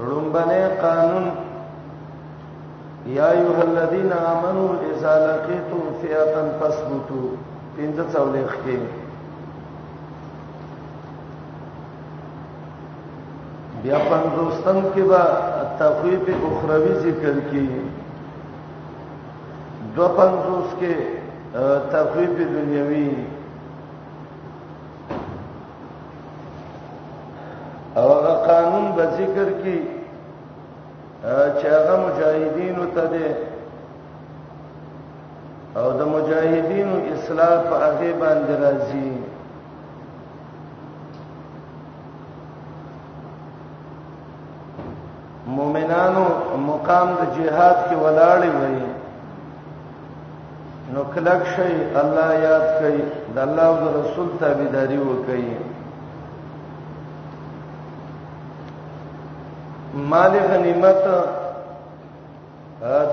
رنبنه قانون یا ایه الذین آمنو اذا لقیتم فئه فثبتوا پنځه څولې ښکې بیا پنځوستم کې با تخویف اخروی ذکر کی دو پنځوس کې تخویف دنیوی او هغه قانون به ذکر کی چې هغه مجاهدین ته ده او د مجاهدین اصلاح په هغه باندې راځي مؤمنانو مقام د جهاد کې ولاړې وي نو کلک شي الله یاد کوي د الله او رسول تابعداري وکړي مال غنیمت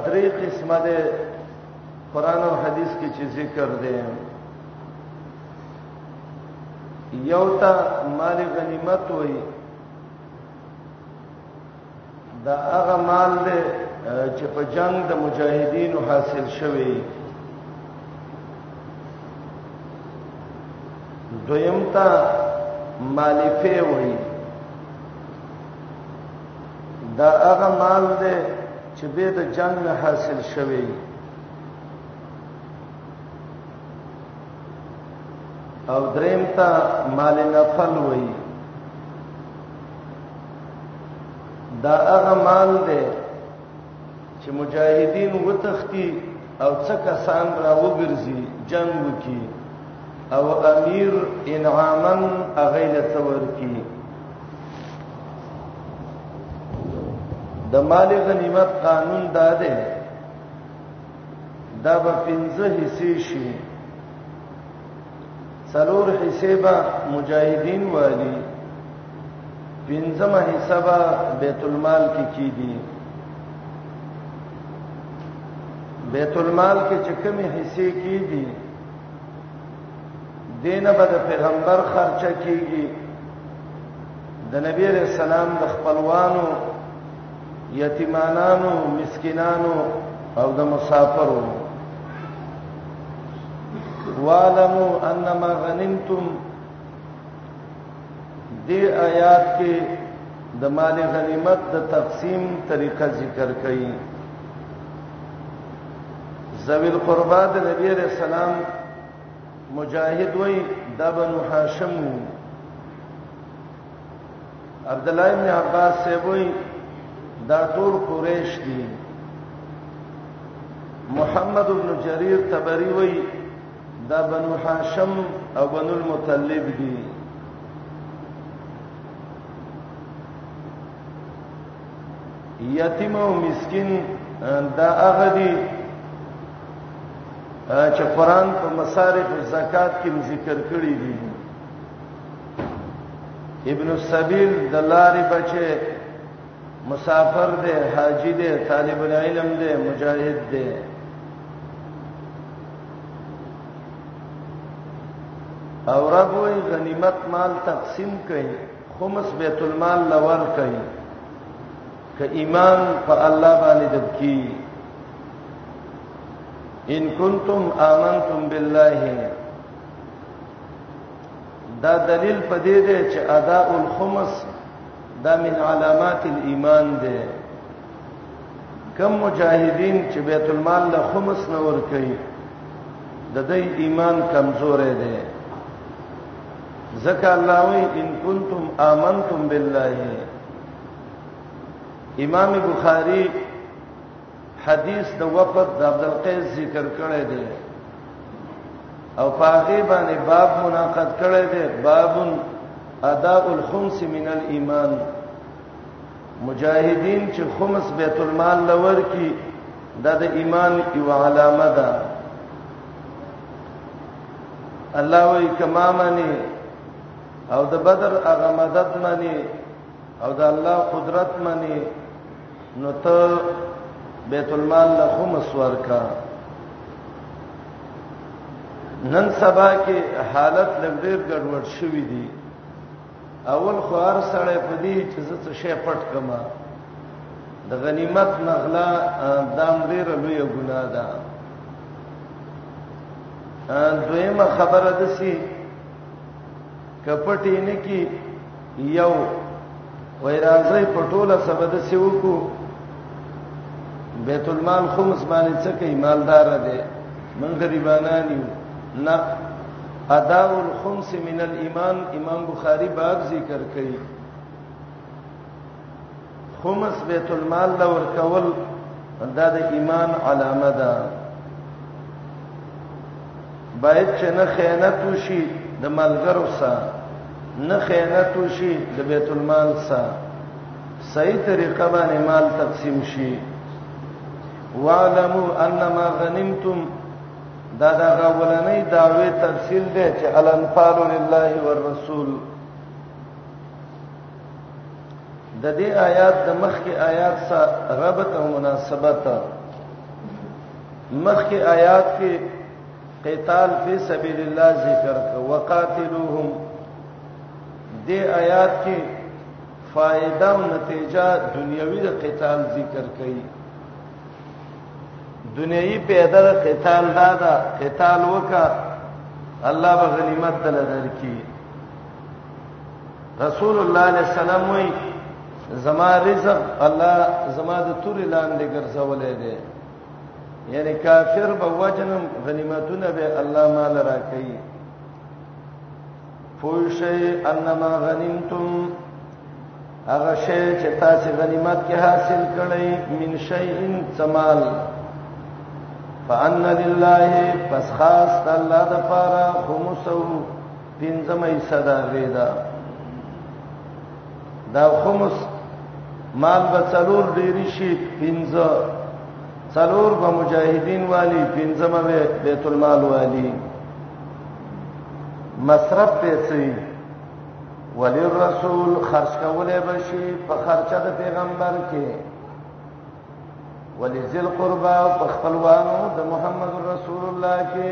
درې قسمه ده قران او حديث کې چې ذکر دي یو تا مال غنیمت وایي دا هغه مال دی چې په جنگ د مجاهدینو حاصل شوی دویم تا مالفه وای دا هغه مال دی چې به د جنگ نه حاصل شوی او دریم تا مال نفل وای دا هغه مال دی چې مجاهدین وتختی او څه کسان را وګرځي جنگ وکي او امیر انعاما اغیله تور کی د مال غنیمت قانون دا دی دا به پنځه حصے شي سلور حسابه مجاهدین والی پنځمه حسابه بیت المال کې کی دي بیت المال کې چې کومې حصے کی دي دینه به د پیغمبر خرچه کیږي د نبی رسول الله د خپلوانو یتیمانانو مسکینانو او د مسافرو وعلمو انما غنمتم دی آیات کې د مال غنیمت د تقسیم طریقه ذکر کړي ذویل قربا د نبی علیہ السلام مجاهد وای د بنو هاشم عبد الله ابن عباس سے وای دا ټول قریش دي محمد ابن جرير تبری وای دا بنو هاشم او بنو المطلب دي یتیم او مسکین دا هغه دي چې قران په مصارف زکات کې ذکر کړی دي ابن السبيل د لارې بچي مسافر دی حاجی دی طالب العلم دی مجاهد دی او رب وی غنیمت مال تقسیم کړي خمس بیت المال لور کړي که ایمان په الله باندې دبکی ان کنتم آمنتم بالله دا دلیل په دې دی چې اداء الخمس دا من علامات الايمان دی کم مجاهدین چې بیت المال له خمس نه ور کوي د دې ایمان کمزورې دی ذکا الله وی ان کنتم آمنتم بالله امام بخاری حدیث د وفد د عبد القیس ذکر کړی دی او پاغه باندې باب مناقض کړی دی باب اداء الخمس من الايمان مجاهدین چې خمس بیت المال لور کی دا د ایمان یو علامه ده الله وی کما منی او د بدر هغه مدد منی او د الله قدرت منی نو ته بیت المال له خمس ورکا نن سبا کې حالت لګډیر ګډوډ شوې دي اول خو هر سړی په دې چې زه څه شی پټ کما د غنیمت نغلا د امریر لوی ګناه ده دویمه خبره ده سي کپټې نه کی یو وای راځي په ټوله سبد سی وکو بیت المال خمس باندې څه کوي مالدار دی من غریبانان یو نه اداء الخمس من الايمان امام بخاری باب ذکر کوي خمس بیت المال لور کول دا د ایمان علامه ده باید چې نه خیانت وشي د ملګرو سره نه خیانت وشي د بیت المال سره صحیح طریقه باندې مال تقسیم شي واعلموا انما غنمتم دا دا غولنې داوی تفصیل دی چې الانفال لله والرسول د دې آیات د مخکې آیات سره ربط او مناسبت مخکې آیات کې قتال فی سبیل الله ذکر کو وقاتلوهم دې آیات کې فائدہ او نتیجه دنیوي د قتال ذکر کړي دنیوي پیدا د قتال دا دا قتال وکا الله به غنیمت دل درکې رسول الله علیه السلام وی زما رزق الله زما د تور لاندې ګرځولې دی یعنی کافر به وجنم غنیمتونه به الله مال راکړي فوشی انما غنیمتم هغه شی چې تاسو غنیمت کې حاصل کړئ من شیء سمال فان لله پس خاص الله د پاره خمسه پنځمه حصہ دا غیدا دا خمس مال به څلور ډیری شي پنځه څلور به مجاهدین والی پنځمه به بیت المال والی مصرف پیسې ولی رسول خرج کوله بشي په خرچه د پیغمبر کې ولی ذل قربا په خپلوانو د محمد رسول الله کې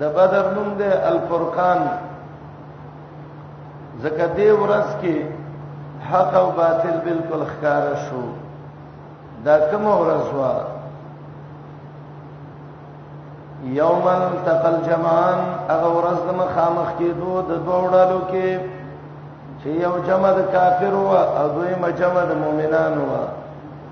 د بدر نوم دی الفرقان زکه دی ورځ کې حق او باطل بالکل ښکار شو دا کوم ورځ وا یوم تقل جمعان هغه ورځ د مخامخ کې دوه د دوه ډلو کې چې یو جمع د کافر او دوی مجمع د مؤمنانو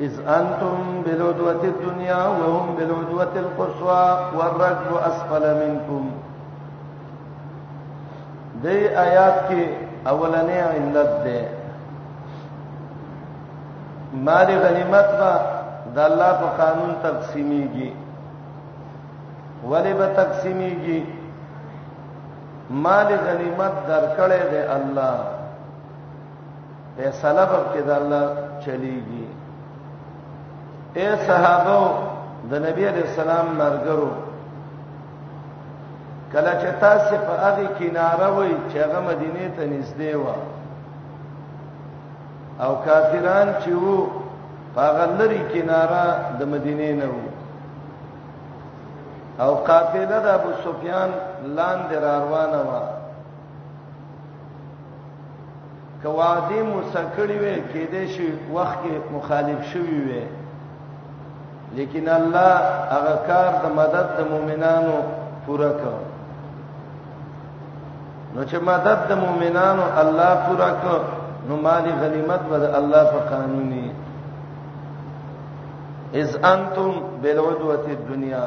اذ انتم بالعدوه الدنيا وهم بالعدوه القصوى والرجل اسفل منكم دې آیات کې اولنې علت ده مال غنیمت با د الله په قانون تقسیمیږي ولی به تقسیمیږي مال غنیمت درکړې ده الله فیصله به کې د الله چلیږي اے صحابه د نبی علیہ السلام مرګرو کله چې تاسو په هغه کیناره وای چې هغه مدینه ته نږدې و او کافران چې وو په هغه لری کیناره د مدینه نه وو او قافله د ابو سفیان لاندې روانه و که وعده مو سکړی وي کې دې شي وخت کې مخالف شوی وي لیکن الله هغه کار د مدد د مؤمنانو پورا کړ نو چې مدد د مؤمنانو الله پورا کړ نو مالی غنیمت به الله په قانوني اذ انتم بالعدوه الدنيا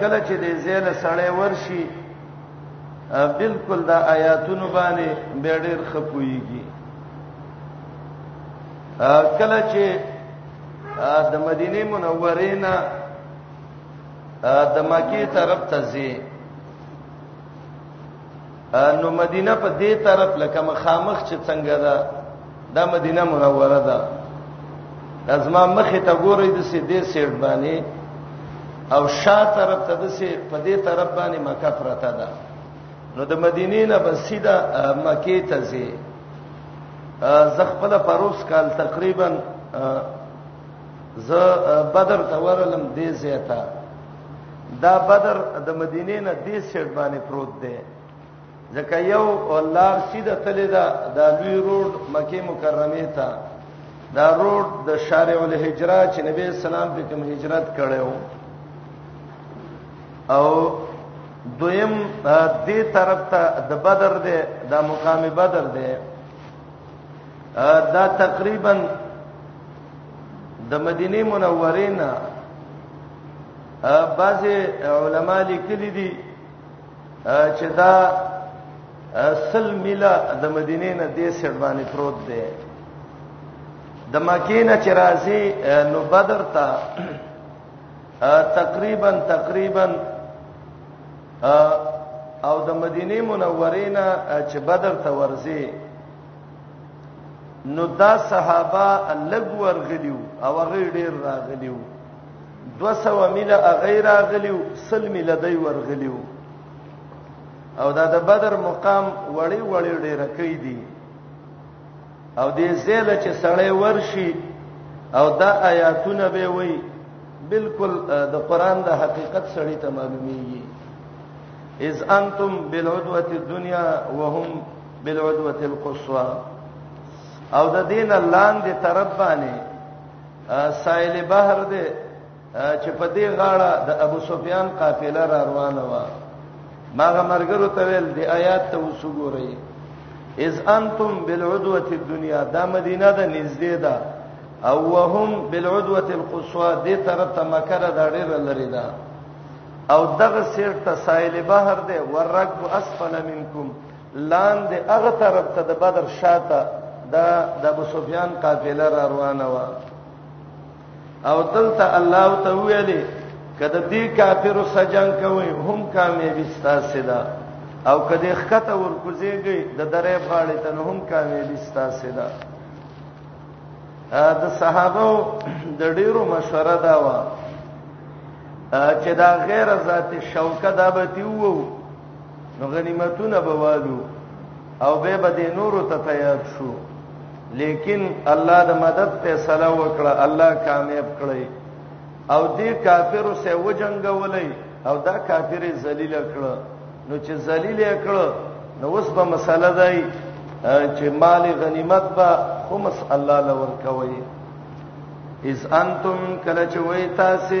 کله چې دې زیل سړې ورشي بالکل دا آیاتونو باندې به ډېر خپويږي کله چې د مدینه منورې نه د مکی طرف ته ځي نو مدینه په دې طرف لکه مخامخ چې څنګه ده دا مدینه منوره ده لازمه مخه ته ګورې د سې دې سیټ باندې او شا طرف ته د سې په دې طرف باندې مکه پرته ده نو د مدینې نه بسیده مکه ته ځي زخپل پروس کال تقریبا زه بدر ته ورلم دې زیاته دا بدر د مدینه نه دې سیټ باندې پروت دی ځکه یو لار سیده تللی دا د لوی روډ مکه مکرمه ته دا روډ د شارع الهجره چې نبی اسلام په کوم هجرت کړو او دویم دې طرف ته د بدر دی د مقام بدر دی دا تقریبا د مدینه منوره نه بعض علما لیکلي دي چې دا سل میله د مدینه نه دې سړ باندې پروت دی د مکې نه چې راځي نو بدر ته تقریبا تقریبا او د مدینه منورې نه چې بدر ته ورځي نو دا صحابه لګ ورغلیو او هغه ډیر راغلیو 200 میله هغه راغلیو سل میله دی ورغلیو او دا د بدر مقام وړي وړي ډیر کوي دي او دې زیل چې سړی ورشي او دا آیاتونه به وي بالکل د قران د حقیقت سړی ته معلومیږي اذ انتم بالعدوه الدنيا وهم بالعدوه القصوى او د دین لاندې طرف باندې سائل بحر دې چې په دې غاړه د ابو سفیان قافله را روانه و ماغه مرګرو ته ویل دی آیات ته وسګورئ اذ انتم بالعدوه الدنيا دا مدینه ده نږدې ده او وهم بالعدوه القصوى دې طرف ته مکه ده ډېر لري ده او دغه سیر ته ساحل بحر ده ورق اسفل منکم لاندې هغه طرف ته د بدر شاته دا د ابو سفیان قافله را روانه و او دلته الله ته ویلې کده دې کافر سره جنگ کوي هم کامیابی ستاسو ده او کده خکته ورکوزيږي د درې غاړې ته هم کامیابی ستاسو ده د صحابه د ډیرو مشوره دا و چې دا غیر ذات شوکه دا به تیوو نو غنیمتونه بوالو او به به نورو ته تیار شو لیکن الله د مدد فیصله وکړه الله کامیاب کړی او دې کافرو سره وجنګولې او دا کافر ذلیل کړ نو چې ذلیل کړ نو اوس به مسله دی چې مال غنیمت به خمس الله لور کوي اذ انتم کله چې وای تاسو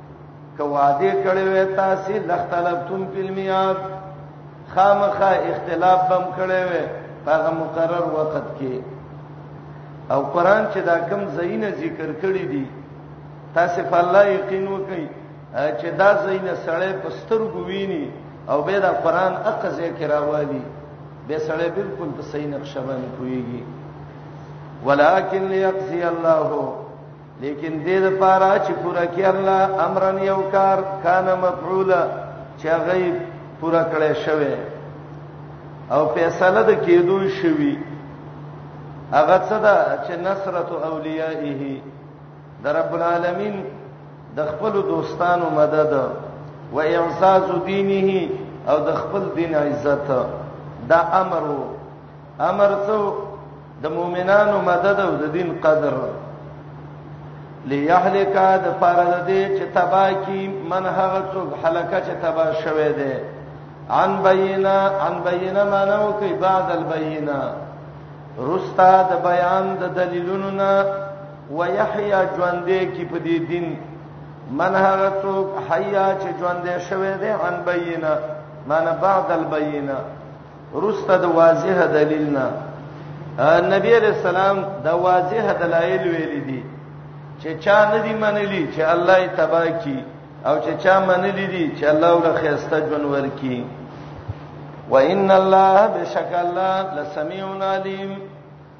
که وعده کړی وې تاسو لختلفتم فی المیاد خامخا اختلاف بم کړی وې هغه مقرر وخت کې او قران چې دا کم زینه ذکر کړی دی تاسو په الله یقین وکړئ چې دا زینه سړې پستر ګوینی او به دا قران اقزه کې راوالي به سړې بالکل په صحیح نقشه باندې کویږي ولکن لیقضی الله لیکن دې د پاره چې پورا کې الله امرن یو کار کان مفعولا چې غیب پورا کړی شوی او فیصله د کېدو شوی هغه څه ده چې نصرت اولیائه د رب العالمین د خپل دوستانو مدد و اعزاز دینه او د خپل دین عزت دا امر وو امر څو د مؤمنانو مدد او د دین قدر ليهلك د پاره د دې چې تبا کی من هغه څوک هلاکه چې تبا شوه دی عن بینا عن بینا مانو کې بعد البینا رستا د بیان د دلیلونو نه ويحيى ژوندې کی په دې دین من هغه څوک حیا چې ژوندې شوه دی عن بینا معنی بعد البینا روسته د واضح دلیل نه نبی علیہ السلام د واضح دلایل ویل دي چې چا نه دی منلی چې الله یې تبا کی او چې چا منلی دي چې الله ول خیسته جون ورکی وان الله بشک الله لسمیع علیم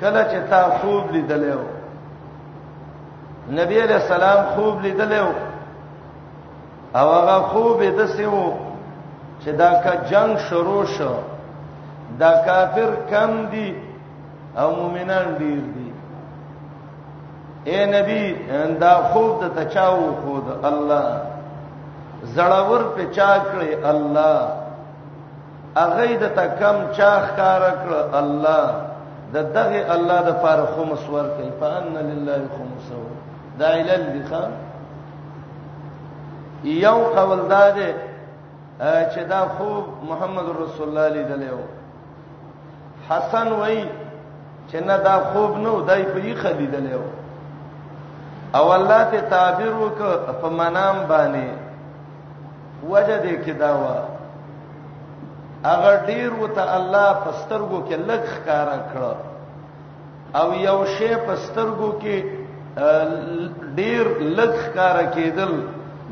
کله چې تا خوب لیدلې و نبی علیہ السلام خوب لیدلې و او هغه خوب یې دسې و چې دا کا جنگ شروع شو دا کافر کم دي او مؤمنان ډیر دي اے نبی دا خوب د تچاو خو د الله زړور په چا کړی الله هغه د تکم چا ښکار کړ الله د دغه الله د فار خمس ور کوي فان لله خمسو دا علل دي خان یو قول دا ده چې دا خو محمد رسول الله لیدلو حسن وای چې نه دا خوب نه دای په یې خلیدلو او الله ته تعبیر وک په منام باندې وجه دې کې دا و اگر ډیر وته الله پسترګو کې لږ ښکارا کړ او یو شی پسترګو کې ډیر لږ ښکارا کېدل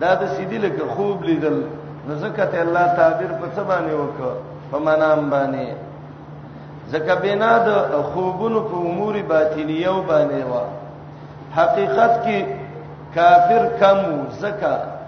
دا د سیدی لکه خوب لیدل نو ځکه ته الله تعبیر په څه باندې وکړ په منام باندې ځکه بنا د خوبونو په امور باطنیو باندې و حقیقت کې کافر کم زکه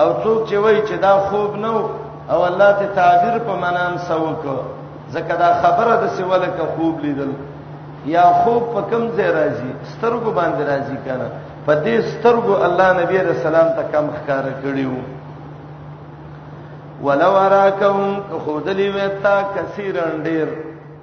او څوک چې وایي چې دا خوب نه او الله ته تعبیر په منام سوک زکه دا خبره د سیواله کې خوب لیدل یا خوب په کم ځای راځي سترګو باندې راځي کنه په دې سترګو الله نبی رسول الله ته کم ښکار کړیو ولو راکم خودلی وتا کثیرن ډیر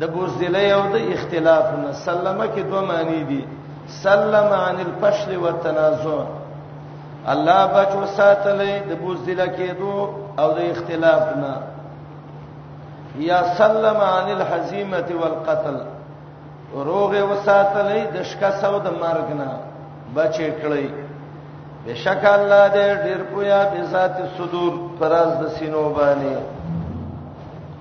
د بوزدلې او د اختلاف نه سلمه کې دوه معنی دي سلم عن الفشل والتنازع الله بچ وساتلې د بوزدلې کېدو او د اختلاف نه یا سلم عن الحزیمه والقتل روغ وساتلې د شکاس او د مرګ نه بچې کړې بشک الله دې ډېر پویا به ذات صدور فراز د سینو باندې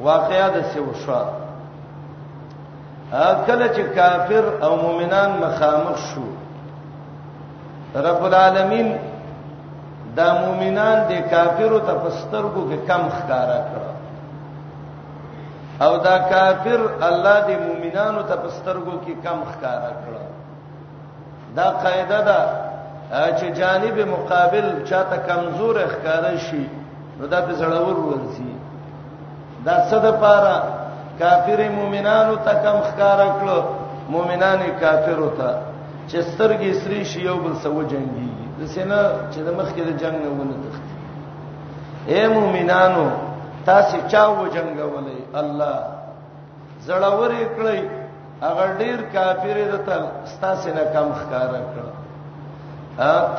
واقعا د څه وشو کله چې کافر او مؤمنان مخامخ شو رب العالمین دا مؤمنان د کافرو ته پسترګو کې کم ښکارا کړ او دا کافر الله د مؤمنانو ته پسترګو کې کم ښکارا کړ دا قاعده ده چې جانب مقابل چاته کمزور ښکار شي نو دا په زړور ورسي دا صد پاره کافر مؤمنانو ته کم ښکار کړو مؤمنان کافرو ته چې سترګې سری شي یو بل سو جنگي د سینا چې د مخ کې د جنگ نه ونه تخت اے مؤمنانو تاسو چا و جنگولې الله زړورې کړی هغه ډیر کافر د تل ستاسو نه کم ښکار کړ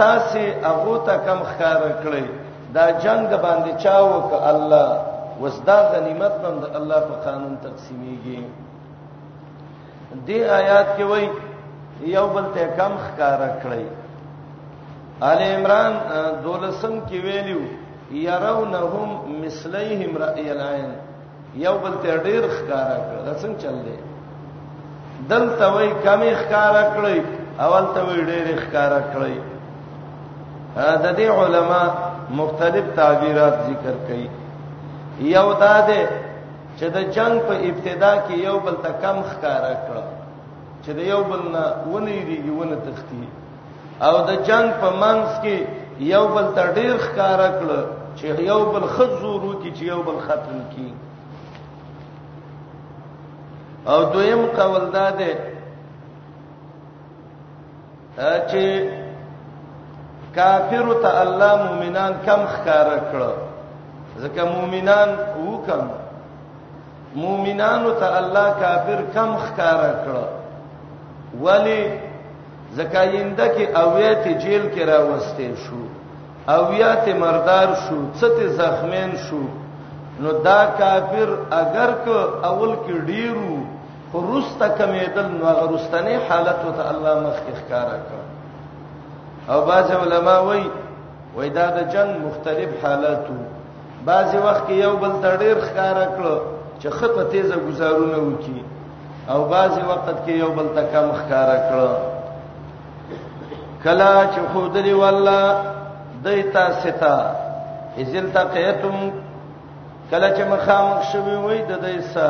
تاسو هغه ته کم ښکار کړی دا جنگ د باندې چاو ک الله وسدا غنیمت بند الله په قانون تقسیمیږي دې آیات کې وای یو بل ته کم ښکار کړی آل عمران دولسم کې ویلو يرونهم مثليهم رأي العين یو بل ته ډیر ښکارا کړ دا څنګه چل دی دلته وای کمی ښکارا کړی اول ته وای ډیر ښکارا کړی د دې علما مختلف تعبیرات ذکر کړي یو دا ده چې د جنگ په ابتدا کې یو بل ته کم ښکارا کړ چې د یو بل نه ونی دیږي ونه تختی او د جنگ په منځ کې یو بل ته ډیر ښکار کړ چې یو بل خط زورو کې چې یو بل ختم کی او دویم قول دا ده چې کافر ته الله مؤمنان کم ښکار کړ ځکه مؤمنان وکم مؤمنانو ته الله کافر کم خکار کړ ولی زکاینده کې اویات جیل کې راوستې شو اویات مردار شو څت زخمین شو نو دا کافر اگر که اول کې ډیرو خو رسته کمیدل نو هغه رستنی حالت ته الله مخ اخکار کړ او باز علماء وای وای دا د جنگ مختلف حالاتو بعضی وخت کې یو بل تر ډیر ښکار کړو چې خپه تیزه گزارونه وکي او بعضی وخت کې یو بل ته کم ښکار کړو کلا چې خودلی والله دایتا ستا ازل تقیتم کلا چې مخامخ شوی وای د دیسا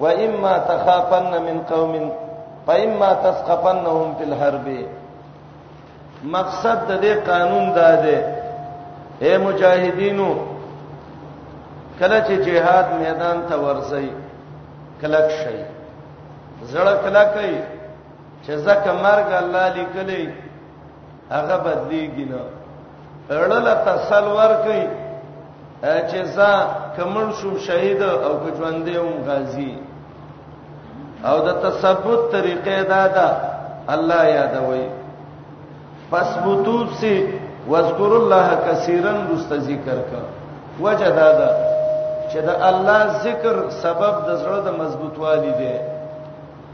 و اما تخافن من قوم فاما تثقفنهم في الحرب مقصد د دې قانون دا دی اے مجاهدینو کله چې جهاد میدان ته ورځي کلک شي زړه کلک شي چې زکه مرګ الله لیکلی هغه بدلیږي نه اړل تسل ور کوي چې زه کمن شوم شهید او کجوندې هم غازی او د تثبت طریقې دا ده الله یادوي پس بوتوب سي واذکر الله کثیرا رست ذکر کا وجه دا ده چې د الله ذکر سبب د زړه د مضبوطوالي دی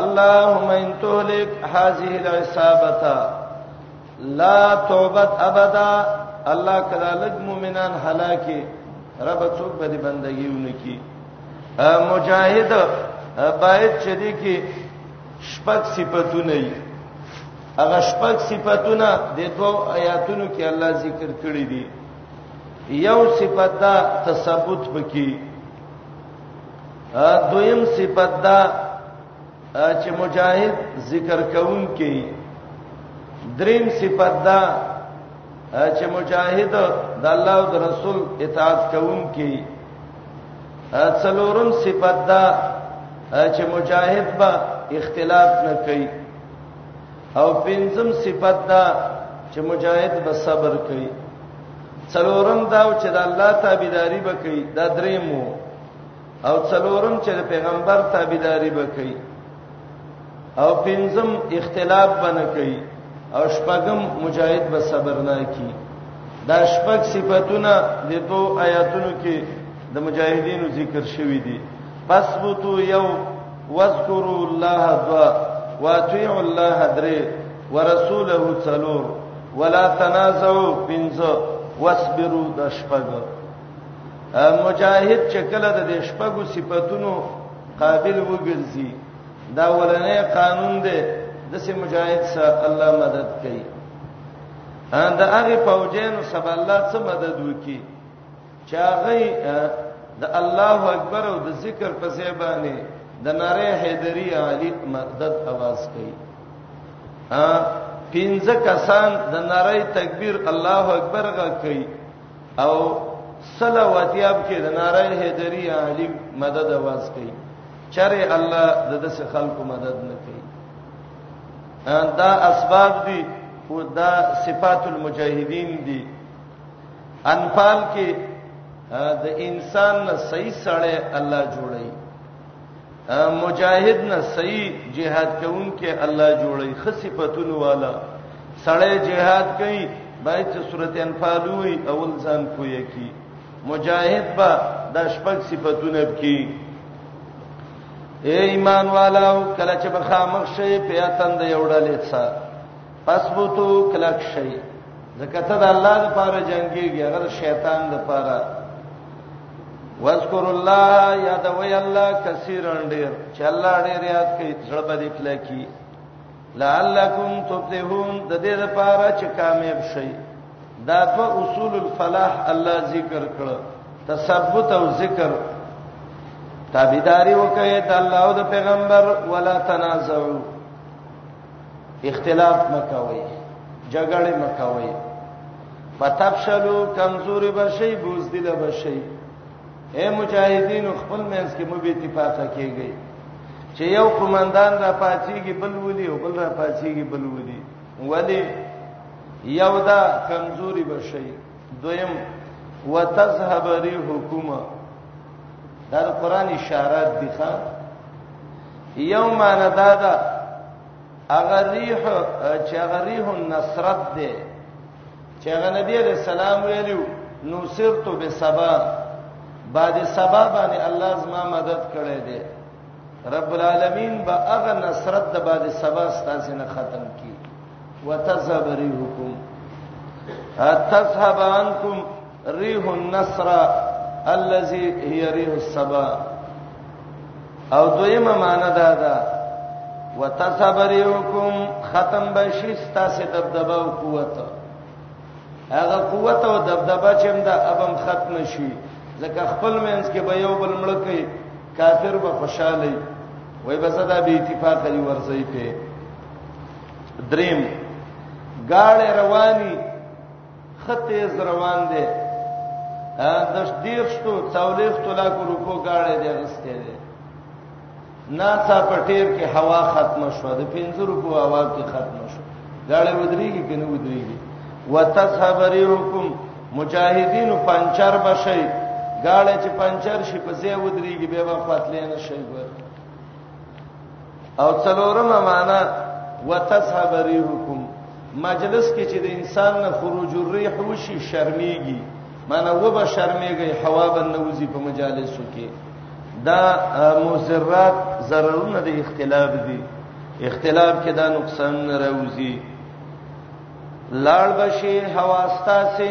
اللهم ان تهلك هذه العصابه لا توبت ابدا الله کدا لګ مؤمنان هلاکه رب څوک به دې بندګي ونکي مجاهد باید چې دې کې شپږ صفاتونه یې هغه شپږ صفاتونه د دوو آیاتونو کې الله ذکر کړی دي یو صفت دا تثبت پکې دویم صفت دا چې مجاهد ذکر کوون کې دریم صفت دا چې مجاهد د الله او د رسول اطاعت کوون کې څلورم صفت دا چې مجاهد به اختلاف نه کوي او پنځم صفت دا چې مجاهد به صبر کوي څلورم دا چې د الله تابعداري وکړي دا دریمو او څلورم چې پیغمبر تابعداري وکړي او پنځم اختلاف بنه کوي او شپږم مجاهد به صبر نه کوي دا شپږ صفاتونه د تو آیاتونو کې د مجاهدینو ذکر شوی دی پس بوتو یو واذکروا الله دوا واطیعوا الله درې ورسوله څلور ولا تنازعوا پنځه واصبروا د شپږ مجاهد چې کله د شپږو صفاتونو قابل وګرځي دا ولنې قانون دی د سي مجاهد سره الله مدد کوي ان د هغه فوجینو سبا الله څخه مدد وکي چې هغه د الله اکبر او د ذکر په ځای باندې د ناره حیدری علی مدد आवाज کوي ا پینځه کسان د ناره تکبیر الله اکبر غږ کوي او صلا وتیاب کې د ناره حیدری علی مدد आवाज کوي چرې الله د دس خلکو مدد نه کوي دا اسباب دي او دا صفات المجاهدین دي انفال کې د انسان صحیح سره الله جوړي مجاهد نه صحیح جهاد کوونکې الله جوړي خصيفتونه والا سړی جهاد کوي باید چې سورته انفال وي اول ځان کوی کی مجاهد با د شپږ صفاتونه بکی اے ایمان والو کله چې بخامخ شي په اتند یوړلې څه فثبتو کلک شي ځکه ته د الله لپاره جنگيږي هغه شیطان لپاره واذکر الله یاد وی الله کثیرن ډیر چې الله ډیر یاد کوي زړه باندې کلکی لعلکم تفلحون د دې لپاره چې کامیاب شئ دا په اصول الفلاح الله ذکر کړ تثبت او ذکر تابعداري وکړئ د الله او د پیغمبر ولا تنازعوا اختلاف مکوي جګړه مکوي فتبشلو کمزوري بشي بوزدل بشي اے مجاهدین خپل منځ کې مو به اتفاق کیږي چې یو قومندان را پاتېږي بل ولي او بل را پاتېږي بل ولي ولی یو دا کمزوري بشي دویم وتذهب ريحكما دا د قران اشارات دي ښا یو معنی دا ده هغه ریح چې هغه ریح النصرت ده چې هغه نبی علیہ السلام ویلو نو سرت به سبا بعد سبا باندې الله زما مدد کړي دي رب العالمین با هغه نصرت د بعد سبا ستاسو نه ختم کی وتذهب ريحكم تذهب عنكم ريح النصر الذي هي ريح السبا او دویمه معنا دا ده وتثبريكم ختم بشي ستاسو دبدبه او قوت هغه قوت او دبدبه چې هم دا ابم ختم شي ځکه خپل مینس کې به یو بل مړ کوي کافر به خوشاله وي بس دا به اتفاق لري ورځي په دریم گاڑ رواني خطه روان دي د دیر شتو څولېخ تولا کو روپو گاړې دې غسته دي ناڅا پټیر کې هوا ختمه شو د 50 روپو هوا کې ختمه شو گاړې ودرېږي کې نه ودرېږي وتذهب ريحكم مجاهدین پنچر بشي گاړې چې پنچر شي په ځای ودرېږي به وخت لین شي ګور او څلورم معنا وتذهب ريحكم مجلس کې چې د انسان نه خروج الريح وشي شرمېږي معنی و به شرمېږي هوا به نوځي په مجالسو کې دا مزرات ضررونه د اختلاف دي اختلاف کې دا نقصان راوځي لاړ بشي هوا ستاسو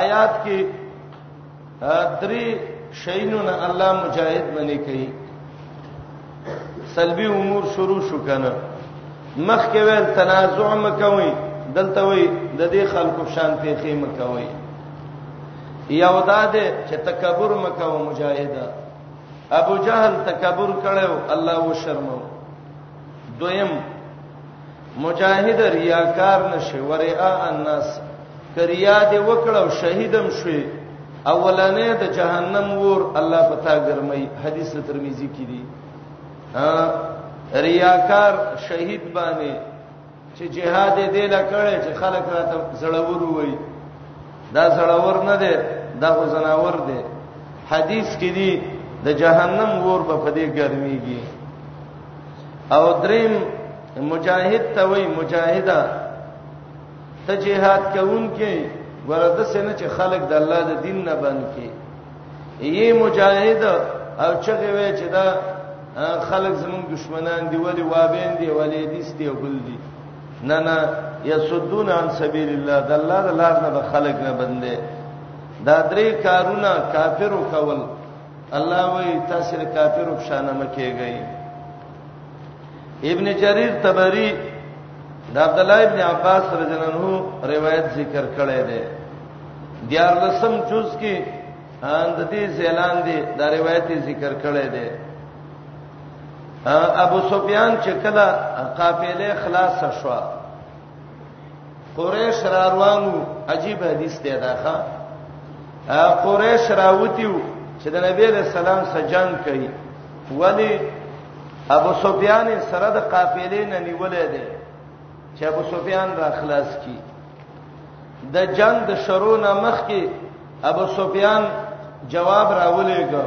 آیات کې درې شینو نه الله مجاهد منی کوي سلبي امور شروع شو کنه مخ کې ویل تنازع مکوي دلته وي د دې خلکو شان پیخې مکوي یو دا ده چې تکبر مکو مجاهد ابو جهل تکبر کړو الله و شرمو دویم مجاهد ریاکار نشي وریا الناس کریا دې وکړو شهیدم شوي اولنې د جهنم ور الله پتا ګرمي حدیث ترمذی کې دي ریاکار شهید باندې چې جهاد دې لا کړي چې خلک راته زړور وي دا زړور نه دي دا خو زناور دي حدیث کې دي د جهنم ور په پدې ګرميږي او دریم مجاهد ته وای مجاهده ته جهاد کوونکې ورته سينه چې خلک د الله د دین نه باندې یی مجاهد او چغه وی چې دا خلک زمون دشمنان دی ولی وابین دی ولی دیستی او بل دی نه نه یسدون عن سبیل الله د الله د لار نه خلک نه بندې دا درې کارونه کافرو کول الله وی تاسو کافرو په شان مکیږئ ابن جرير تبري د عبد الله ابن عباس رضی الله عنه روایت ذکر کړی دی دیار لسم جز کې د دې زیلان دی دا روایت ذکر کړی دی ابو سفیان چې کله قافله خلاص شوه قریش را روانو عجیب حدیث دی دا ښا قریش راوتیو چې د نبی له سلام سره جنگ کوي ولی ابو سفیان سره د قافلې نه نیولې دی چې ابو سفیان را خلاص کی د جنگ د شروع نه مخکې ابو سفیان جواب راولېګا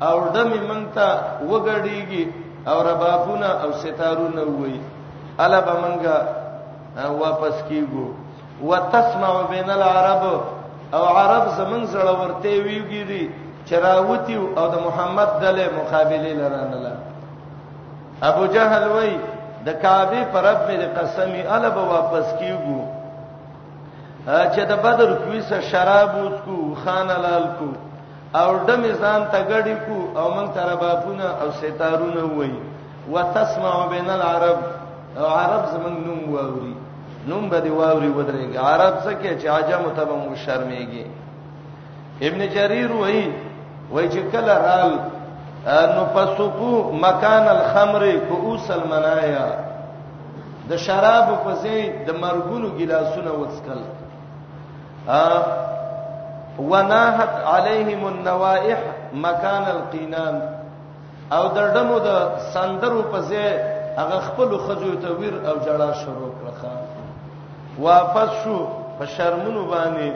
او دمه مونږ ته وګړيږي او ربابونه او ستارونه وای الا به مونږه واپس کیګو وتسمع بین العرب او عرب زمون زړه ورته ویګيري چراوتی او د محمد دله مقابله لرانه لا ابو جهل وای د کعبه پر رب مې قسمی الا به واپس کیګو چې د بدر کوي سره شراب وڅکو خان لال کو او دمه ځان ته غړي کو او مونږ ته ربابونه او ستارونه وای وتسمع بین العرب او عرب زمنګ نوم واوري نوم به دی واوري ودرېږي عرب څه کې چې عجم ته به مو شرمېږي ابن جرير وای وای چې کله رال نو پسوکو مکان الخمر کوس المنایا د شراب په ځای د مرګونو ګلاسونه وڅکل وناحت عليهم النوائح مکان القینان او د ډمو د سندرو په ځای هغه خپل خجو ته ویر او جړه شروع کړه واپس شو په شرمونو باندې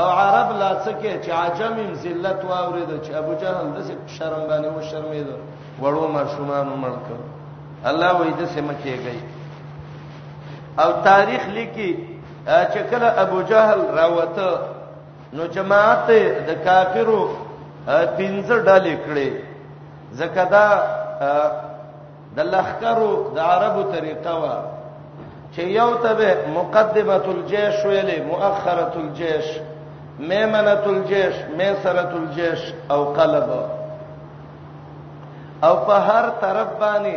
او عرب لا څکه چې عجم ذلت واورید چې ابو جهل د شرم باندې و شرمید وړو ما شومان ملک الله وې د سم کېږي او تاریخ لیکي چې کله ابو جهل راوته نو جماعت د کافرو پنځه ډلې کړې ځکه دا د لخرو د عربو طریقه وا چې یو تبه مقدمه الجيش ویلې مؤخره الجيش میمنه الجيش میسره الجيش او قلب او په هر طرف باندې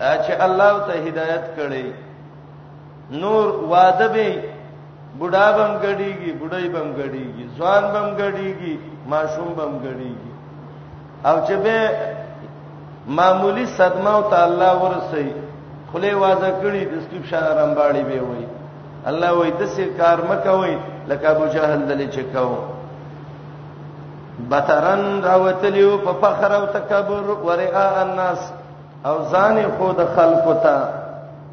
چې الله ته هدایت کړي نور واده به بډا بم غړيږي بډای بم غړيږي ځوان بم غړيږي ماشوم بم غړيږي او چې به معمولی صدمه او تعالی ورسي خله وازه کړي د سکیب شان رمباړي به وي الله وای د سې کار مکوي لکه ابو جهل دلې چکاو بترن راوتلیو په فخر او تکبر ورئا الناس او ځان خو د خلقو ته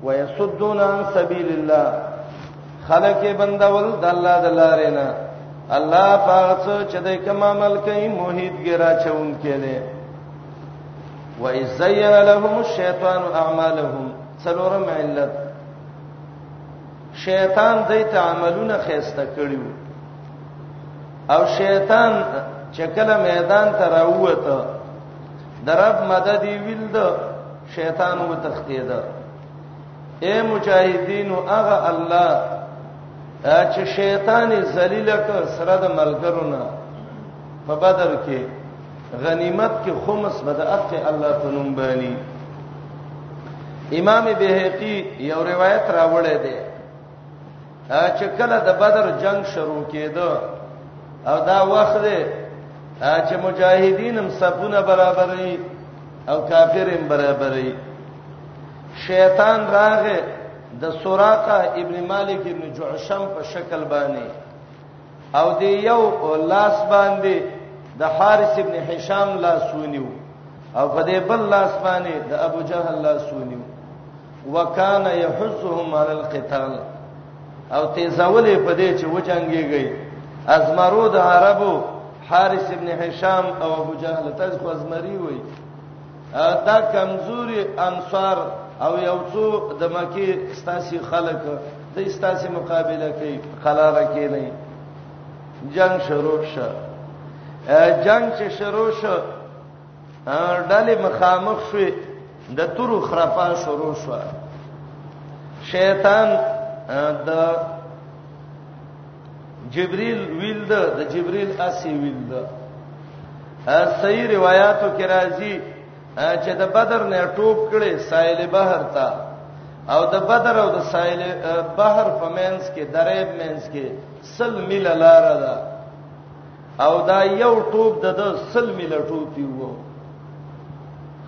ويسدون عن سبيل الله خلق بندول د الله د لارې نه الله پاک چې د کوم عمل کوي موحد ګرا چون کېله و ازین لهم الشیطان اعمالهم څلورم علت شیطان دې ته عملونه خيسته کړیو او شیطان چې کله میدان ته راووته درب مدد ویل د شیطان و تختید اے مجاهدین هغه الله چې شیطان ذلیل ک سره د ملګرونه په بدر کې غنیمت کې خمس بد اخت الله تنم بانی امام بهقی یو روایت راوړی دی چې کله د بدر جنگ شروع کېده او دا وخت دی چې مجاهدین هم صفونه برابرې او کافر هم برابرې شیطان راغې د سوراقه ابن مالک ابن جعشم په شکل باندې او دی یو لاس باندې د حارث ابن هشام لاس ونیو او په دې بل لاس باندې د ابو جهل لاس ونیو وکانه يحثهم على القتال او تیزولې په دې چې وجنګيږي ازمرو د عربو حارث ابن هشام او ابو جهل تاسو خو ازمری وای دا کمزوري انصار او یو څو د مکی ستاسي خلک د ستاسي مقابله کوي قلاره کې نه جنگ شروع شو جنگ چې شروع شو ډلې مخامخ شوې د تورو خرافا شروع شو شیطان د جبريل ویل ده د جبريل اسی ویل ده صحیح روایتو کې راځي چې د بدر نه ټوپ کړي ساحل بحر ته او د بدر او د ساحل بحر په مینس کې درېب مینس کې سل میل لار ده او دا یو ټوب د د سل مل ټوب دی وو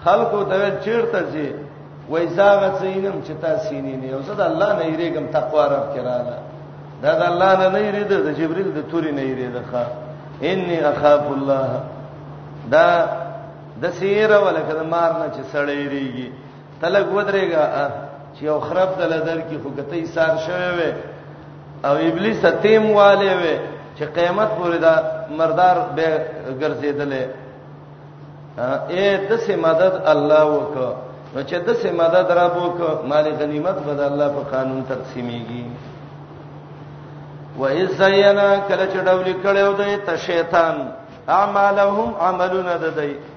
خلکو ته چیرته زی وای زاغه سینم چې تاسو نه نه او زه د الله نه یریګم تقوا رب کراله دا د الله نه نه یری د جبرئیل د توري نه یری ده ښا انی اخاف الله دا د سیره ولکه د مار نه چې سړی ریږي تلګ ودرېګا چې او خراب دل در کې خو کته یې سار شوی وي او ابلیس تیم والے وي چې قیامت پورې دا مردار به ګرځیدلې اے دسه مدد الله وک نو چې دسه مدد را بوک مال غنیمت بد الله په قانون تقسیمیږي و اذ زینا کله چې ډول کړو د شیطان اعمالهم عملون د دی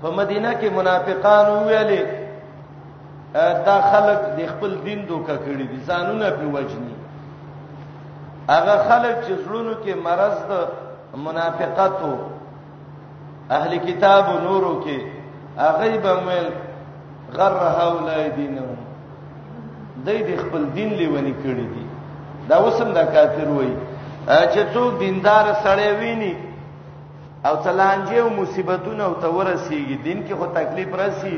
په مدینه کې منافقان ویلې دا خلک د خپل دین دوکه کړی دي ځانونه په وجني هغه خلک چې زړونو کې مرض د منافقتو اهل کتاب نورو کې هغه به مل غر هؤلاء دینهم دای د خپل دین لیونی کړی دي دا وسم دا کافر وای چې څوک دیندار سړی ویني او تلانجه او مصیبتونه او تورسیږي دین کې خو تکلیف رسی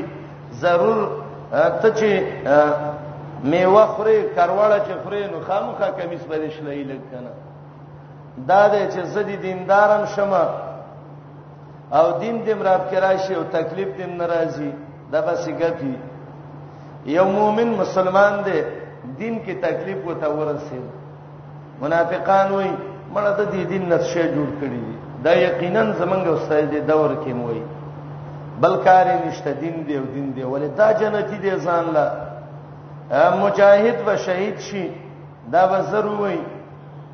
ضرور ته چې میوه خوري کرواړه چې خوري نو خامخا کمیس باندې شلې لګنه دا دې چې زدي دیندارم شمه او دین دې مراد کراشي او تکلیف دې ناراضي دا بس ګټي یو مؤمن مسلمان دې دین کې تکلیف وته ورسېږي منافقان وای مړه د دې دین نشه جوړ کړی دی دا یقینا زمنګ استاد دې دور کې موي بلکار نشته دین دی او دین دی ولې دا جنتی دی ځان لا مجاهد و شهید شي دا به ضروري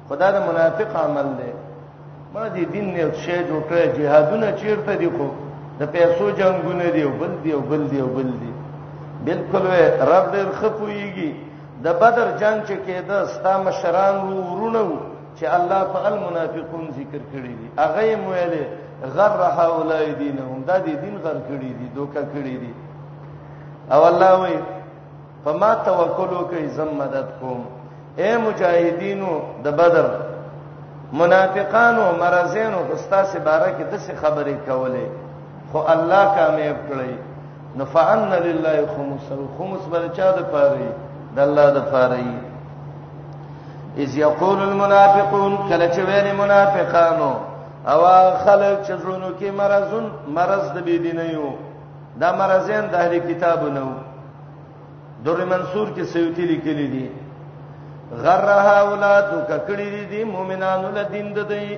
خدا د منافق عمل دی مړه دې دین نه شي جوړ کړی جهادونه چیرته دی خو د پیسو جنگونه دی او بل دی او بل دی او بل دی بالکل رب دې خپويږي د بدر جنگ چې کېده ستا مشران وو ورونه وو چې الله په المنافقون ذکر کړی دی هغه یې ویلې غر هؤلاء دینهم دا دې دین غر کړی دی دوکه کړی دی او الله وی فما توکل وکي زم مدد کوم اے مجاهدینو د بدر منافقانو مرزینو استاد سره بارکه د څه خبرې کولې خو الله کامیاب کړی نو فان لله خمس خمس بل چا د پاره د الله د پاره اذ یقول المنافقون کله چې ویل منافقانو او خلک چې زړونو کې مرزون مرز د بی دین یو دا مرزین د اهل کتاب نو در منصور کې سیوتی لیکلی دي غرها اولاد ککړی دي مؤمنانو له دین د دی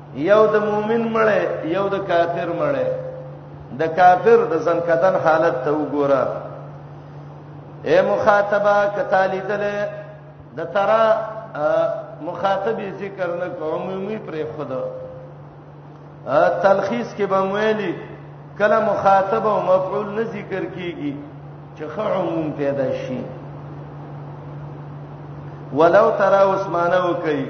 یو د مؤمن مړې یو د کافر مړې د کافر د زنکدن حالت ته وګوره اے مخاطبه کتالی دله د ترا مخاطبي ذکر نه عمومي پر خدا تلخیص کې به ویلي کله مخاطب او مفعول نه ذکر کیږي چې خو عموم پیدا شي ولو ترى عثمانه وکي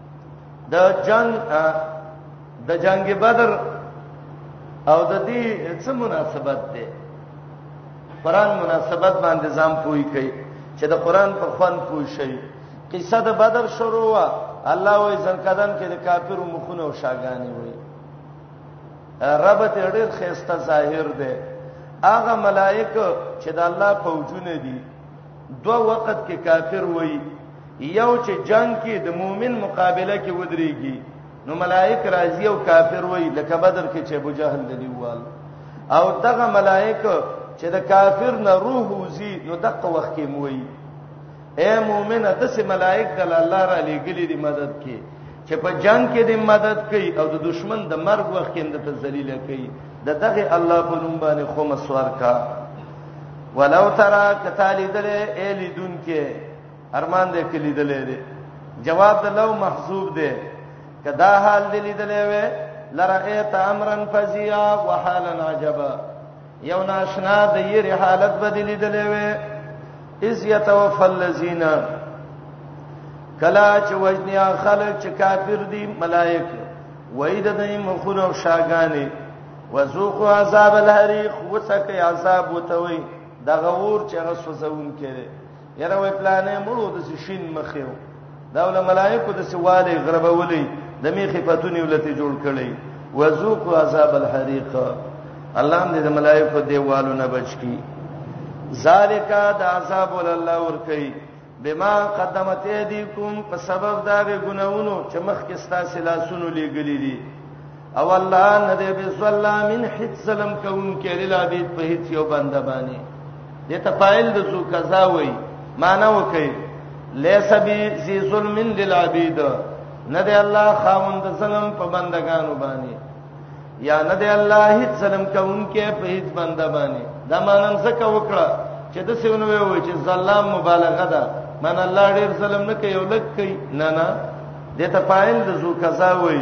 د جنگ د جنگ بدر او د دې څه مناسبت ده قران مناسبت باندې ځم پوي کوي چې د قران په خوان پوي شي قصه د بدر شروع وا الله وې زنکدان کې د کافرو مخونه او شاګانی وي ربط ډېر خيسته ظاهر ده هغه ملائکه چې د الله فوجونه دي دو وخت کې کافر وای یو چې جنگ کې د مؤمن مقابله کې ودرېږي نو ملائک راضی او کافر وای لکه بدر کې چې ابو جهل د دیوال او دغه ملائک چې د کافر نه روح وزي نو دغه وخت کې موي اے مؤمنه د سه ملائک د الله را لېګلې دي مدد کې چې په جنگ کې د مدد کوي او د دشمن د مرګ وخت کې د ذلیل کوي د دغه الله په نوم باندې خو مسوار کا ولو ترى کتالی دلې الی دن کې ارمان دې کې لیدلې دې جواب د لو محذوب دې کدا حال دې لیدلې وې لرأیت امرا فزیا وحالا عجبا یو ناشنا د یری حالت بدلی دلې وې اذ یتوفل الذین کلا چې وجنیا خلق چې کافر دي ملائک وای د دې مخونو شاګانی وذوقوا عذاب الحریق وسکه عذاب وتوي دغه ور چې غسوزون کړي یره وې پلانې مړو د شین مخیو دا ول ملائکه د سواله غربولې د میخې پتونی ولته جوړ کړي وذوق عذاب الحریق الله دې د ملائکه دیوالو نه بچ کی ذالک د عذاب ول الله ور کوي بما قدمت ایدیکم په سبب دا غناونو چې مخکې ستاسو لاسونو لګلې دي او الله نه دی بظلامین هیڅ ظلم کوم کې للابید په هیڅ یو بنده باندې د تفاعل د ذو قضا وای معنا وکي لیس بی ذی ظلم للعبید نه دی الله خاوند ظلم په بندگانو باندې یا نه دی الله هیڅ ظلم کوم کې په هیڅ بنده باندې دا مانن څه کا وکړه چې د سیونو وی چې ظلم مبالغه ده من الله ډیر ظلم نه کوي او لک کوي نه نه د تفاعل د ذو قضا وای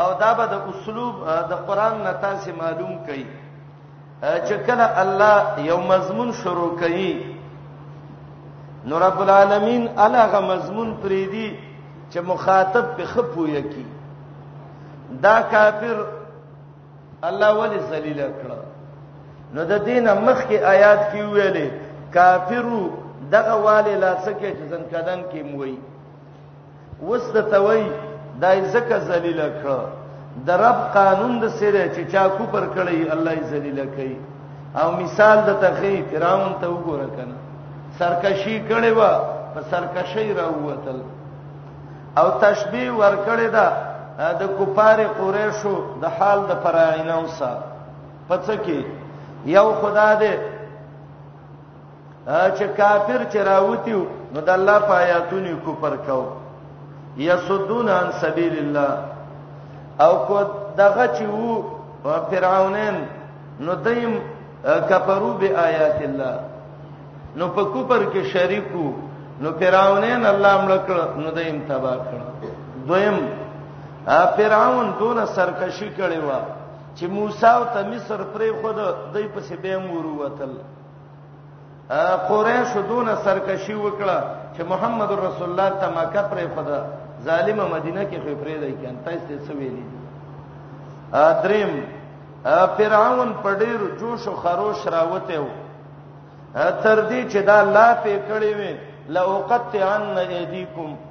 او دا به د اسلوب د قران نه تاسو معلوم کړئ چې کله الله یو مضمون شروع کړي نو رب العالمین الهغه مضمون پرې دی چې مخاطب په خپوی کی دا کافر الله ولی ذلیل کړ نو د دینه مخ کې آیات کې ویلې کافرو دغه والي لاسکه چې ځن کدن کې موي وسته توي دای زکه ذلیل کړه د رب قانون د سره چې چا کو پر کړی الله یې ذلیل کوي او مثال د تخی فرعون ته وګوره کنه سرکشي کړي وا په سرکشي راووتل او تشبیه ور کړی دا د کفار قریشو د حال د فرعونو سره پڅ کې یو خدا دې چې کافر چې راوتیو نو د الله په آیاتونو کفر کاو یسدون عن سبیل الله او کو دغه چې وو فرعونین نو دیم کفرو به آیات الله نو په کوپر کې شریکو نو فرعونین الله ملک نو دیم تبا کړ دویم فرعون دون سرکشي کړي وا چې موسی او ته مصر پرې خود دای په سبه مور وتل قریش دون سرکشي وکړه چې محمد رسول الله ته مکه پرې خدا ظالمه مدینه کې خو پرې دی کین تاسو ته څه ویلي دریم فرعون په ډیر جوش او خروش راوته و تر دې چې دا لا په کړې وې لوقت عن ایدیکم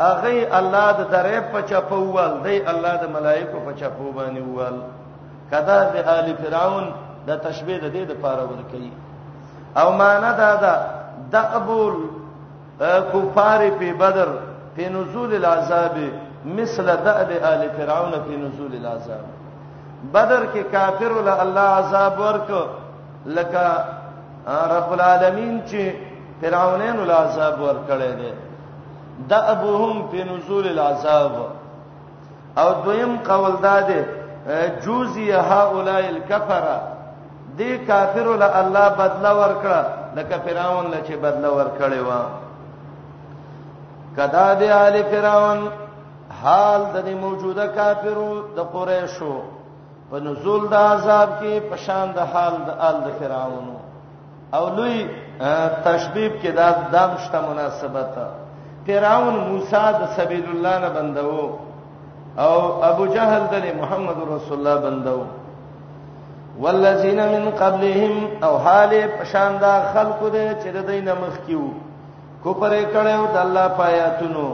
اغه الله د درې په چپوال دی الله د ملائکو په چپو باندې وال کدا د آل فرعون د تشبيه د دې د پاره ور کوي او معنا دا ده د قبول کفار په بدر په نزول العذاب مثل دأب آل فرعون په نزول العذاب بدر کې کافر ول الله عذاب ورک لکه رب العالمین چې فرعونین ول عذاب ور کړی دی دا ابوهم په نزول العذاب او دویم قول دا دی جوزی هؤلاء الكفره دې کافر له الله بدلا ورکړه لکه فرعون له چې بدلا ورکړې و کدا دې آل فرعون حال د موجوده کافرو د قریشو په نزول د عذاب کې پشان د حال د آل د فرعونو او لوی تشبیب کې دا دام شته مناسبت فرعون موسی د سبیل الله نه بندو او ابو جهل د محمد رسول الله بندو والذین من قبلهم او حال پشاندا خلق دې چې د دینه مخ کیو کو پرې کړو د الله پایاتونو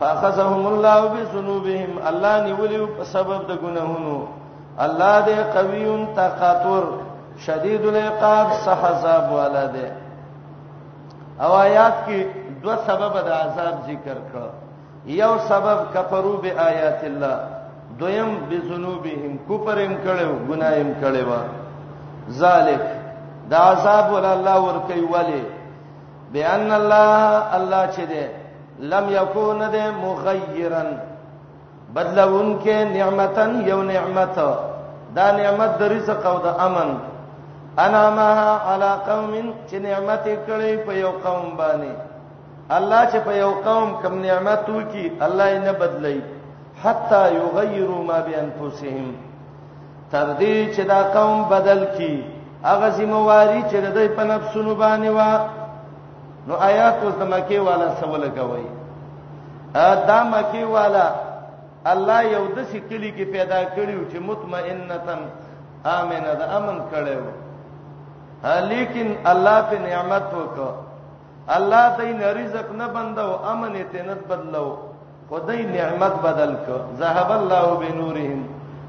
فاخذهم الله بذنوبهم الله نیولیو په سبب د ګناهونو الله دې قوی طاقتور شدید العقاب صحذاب والا ده او آیات کې دو سبب د عذاب ذکر کړ یو سبب کفرو به آیات الله دویم بذنوبهم کفرم کړو ګنایم کړو ذالک دا عذاب ول الله ور کوي ولی بان الله الله چې ده لم یکون ده مغیرن بدلون کې نعمتن یو نعمت دا نعمت د رزق او د امن انامها علی قوم چې نعمت کړي په یو قوم باندې الله چې په یو قوم کم نعمت وکي الله یې نه بدلی حتا یغیروا ما بانفسهم تر دې چې دا قوم بدل کی هغه زمواري چې د دوی په نفسونو باندې و نو آیات اوس د مکی والا سوال کوي دا مکی والا الله یو د سکلی کې پیدا کړیو چې مطمئنتن امنه د امن کړو لیکن الله په نعمت وکړه الله دې رزق نه بندو امن ته نه بدلو خدای نعمت بدل ک ذهب الله بنورهم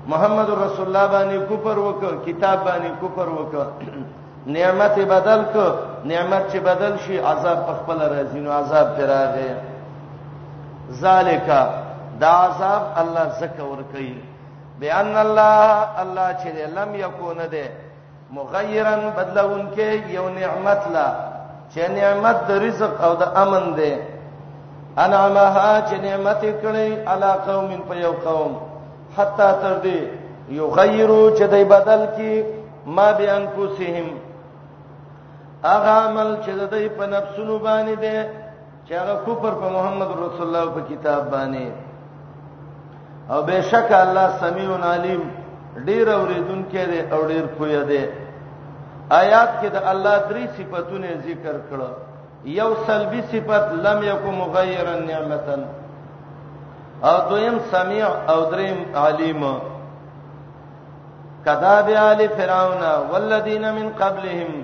محمد رسول الله باندې کفر وک کتاب باندې کفر وک نعمت بدل ک نعمت چې بدل شي عذاب په خپل راځي نو عذاب پر راغی ذالک دا عذاب الله زکه ور کوي بان الله الله چې لم یکون ده مغیرا بدلون کې یو نعمت لا چې نعمت د رزق او د امن دی انعامها چې نعمت کړي علا قوم په یو قوم حتا تر دې یغیرو چې دای بدل کی ما به انفسهم اغه عمل چې دای په نفسونو باندې دی چې هغه کفر په محمد رسول الله په کتاب باندې او بهشک الله سميع عليم ډیر اوریدونکې دی او ډیر پوی دی آیات کې د الله درې صفاتونه ذکر کړو یو سلبي صفت لم یکو مغیرا نعمتا او دویم سميع او دریم علیم کذاب آل فرعون والذین من قبلهم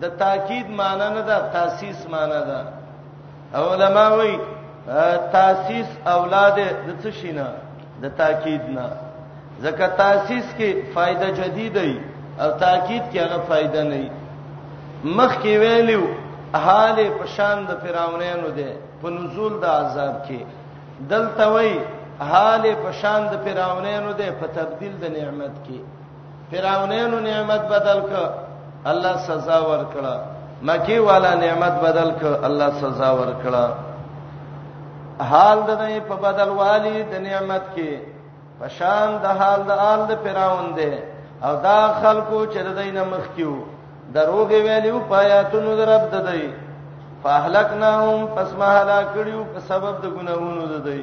د تاکید معنی نه ده تاسیس معنی ده علما وایي تاسیس اولاد د څه شینه د تاکید نه ځکه تاسیس کې فائدہ جدید دی او تاکید کې هغه فائدہ نه وي مخ کې ویلو حال په شان د فراونانو ده په نزول د عذاب کې دلته وایي حال په شان د فراونانو ده په تبديل د نعمت کې فرعونانو نعمت بدل ک الله سزا ورکړه مکی والا نعمت بدل ک الله سزا ورکړه حال د نه په بدل والی د نعمت کې پشان د حال د آل د فرعون دی او دا خلکو چې د دینه مخ کیو دروغ ویلیو پایاتونو در رب ددی فاهلکناهم پس ما هلاک کړیو په سبب د ګناهونو ددی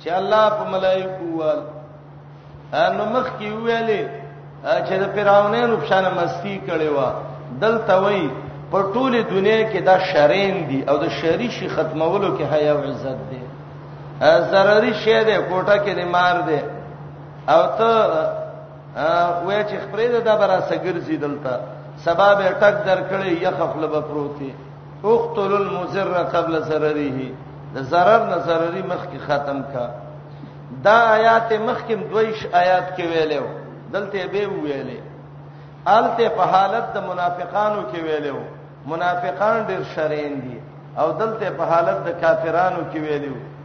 چې الله په ملائکه وال نو مخ کې ویلې چې د فرعونانو په شان مستی کړي وا دلته وای په ټوله دنیا کې دا شرین دي او د شری شي ختمولو کې حیا او عزت دي ضروري شی دی کوټه کې دی مار دی او ته وای چې خپرې ده دا برا سګرځي دلته سبب ټک درکړې یخ خپل بپروتي اقتل المزر قبل ضرره د ضرر نه ضرري مخ کې ختم کا دا آیات مخ کې دویش آیات کې ویلو دلته به ویلې آلته په حالت د منافقانو کې ویلو منافقان ډیر شرین دي او دلته په حالت د کافرانو کې ویلو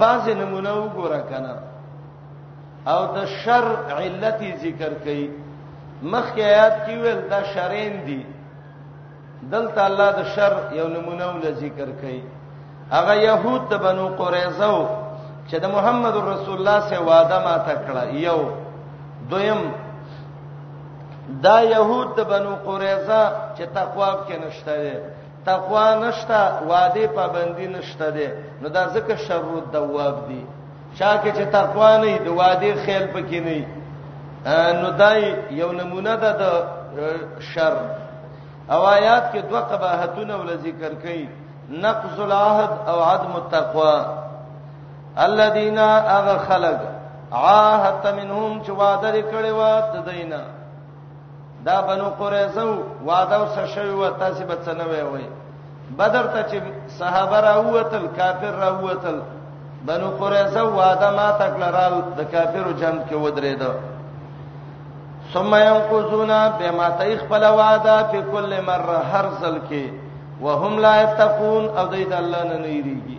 بعض نمونه وګوره کنه او د شر علت ذکر کړي مخکې آیات کې ویل دا شرین دي دلته الله د شر یو نمونه ول ذکر کړي هغه يهود ته بنو قریظه و چې د محمد رسول الله سره وعده ما تکړه یو دویم دا يهود د بنو قریظه چې تقوا کې نشته تقوا نشته وعده پابندی نشته ده نو دا ځکه شر او دواب دي چا کې چې تقوا نه دی وعده خیال پکې نه نو دای یو نمونه ده د شر او آیات کې دوه قباحتونه ول ذکر کړي نقض العهد او عدم التقوا الذين اغ خلق عاهت منهم چې وعده کړي و ته دینه دا بنو قریظه وعده او سشوي و تاسو به څه نه وي وي بدر ته چې صحابه راووتل کافر راووتل بنو قریظه وعده ما تکلرال د کافرو جنگ کې ودرېد ثم ينقذون بما تخفل وعده في كل مره هر ځل کې وهم لا يتقون او دې د الله نه نه یریږي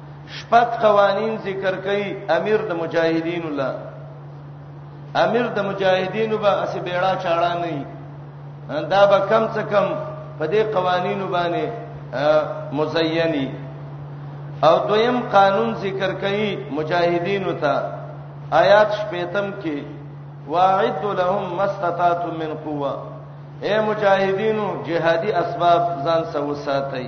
شپږ قوانین ذکر کړي امیر د مجاهدینو لا امیر د مجاهدینو به اسی بیړه چاړه نه دا به کم څه کم په دې قوانینو باندې مزینی او دویم قانون ذکر کړي مجاهدینو ته آیات شپیتم کې واعد لهم مستطاعت من قوه اے مجاهدینو جهادي اسباب ځان سره وساتئ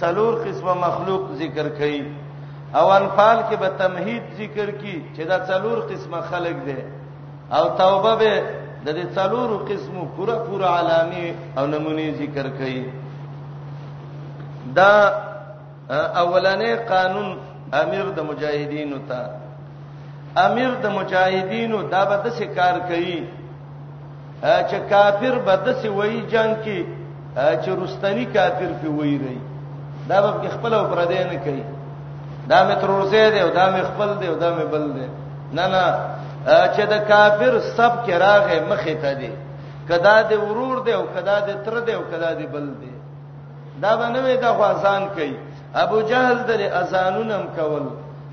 څلور قسمه مخلوق ذکر کړي او انفال کې به تمهید ذکر کړي چې دا څلور قسمه خلق دي او توبه به د دې څلور قسمو پورا پورا علامه او نمونه ذکر کړي دا اولنې قانون امیر د مجاهدینو ته امیر د مجاهدینو دا به د شکار کوي چې کافر به د سی وای جنگ کې چې رستنی کافر په وای رہی دا به خپل او پر دې نه کوي دا مې ترور زه دی او دا مې خپل دی او دا مې بل دی نه نه چې د کافر سب کې راغې مخې ته دی کدا دې ورور دی او کدا دې تر دی او کدا دې بل دی دا باندې دا خو آسان کوي ابو جهل د اذانونه هم کول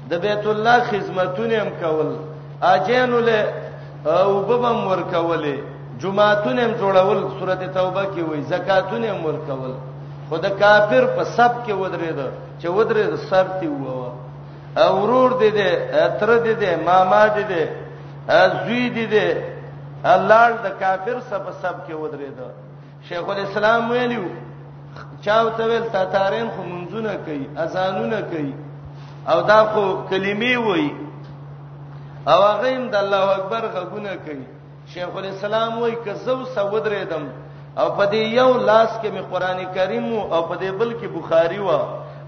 د بیت الله خدمتونه هم کول اجینو له او ببم ورکولې جمعهتونه هم جوړول سورته توبه کې وای زکاتونه هم ورکول خو د کافر په سب کې ودرېد چې ودرېد سر تی وو او ورور دې دې تر دې دې ماما دې دې زوی دې دې الله د کافر سب سب کې ودرېد شیخ الاسلام ویلو چاو ته ویل تاتارین خو منځونه کوي اذانونه کوي او دا خو کلمې وایي او هغه هم د الله اکبر غږونه کوي شیخ الاسلام وایي که زو سودرې دم او په دې یو لاس کې می قران کریم او په دې بل کې بخاری و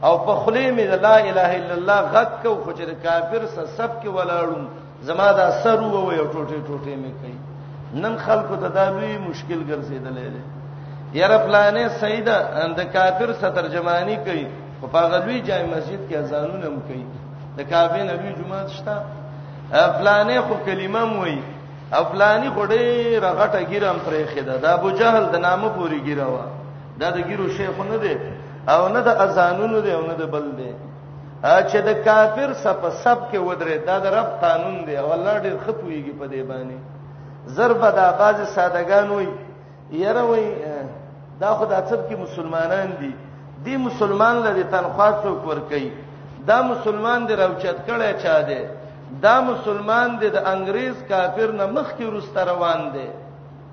او په خله می لا اله الا الله غږ کو خو چې کافر سره سب کې ولاړم زما دا سر وو یو ټوټه ټوټه مې کوي نن خلکو ته دا لوی مشکل ګرځیدلې ده یاره پلانې سیدا د کافر ستر جمعانی کوي په پاغلوی جای مسجد کې اذانونه هم کوي د کعبه نبی جمعه شته پلانې خو کلمه موي او پلانې خو ډېر غټه ګیرم پرې خېده دا ابو جهل د نامه پوری ګیراوه دا د ګیرو شیخ نه دی او نه د اذانونو دی او نه د بل دی چې د کافر سپ سپ کې ودرې دا د رب قانون دی او الله ډېر خپويږي په دې باندې ضرب دا باز سادهګان وي یره وي دا خدای څب کې مسلمانان دي دی مسلمان لري تنخواه څوک ور کوي دا مسلمان دی راوچت کړي چا دی دا مسلمان دی د انګريز کافر نه مخ کې روسته روان دی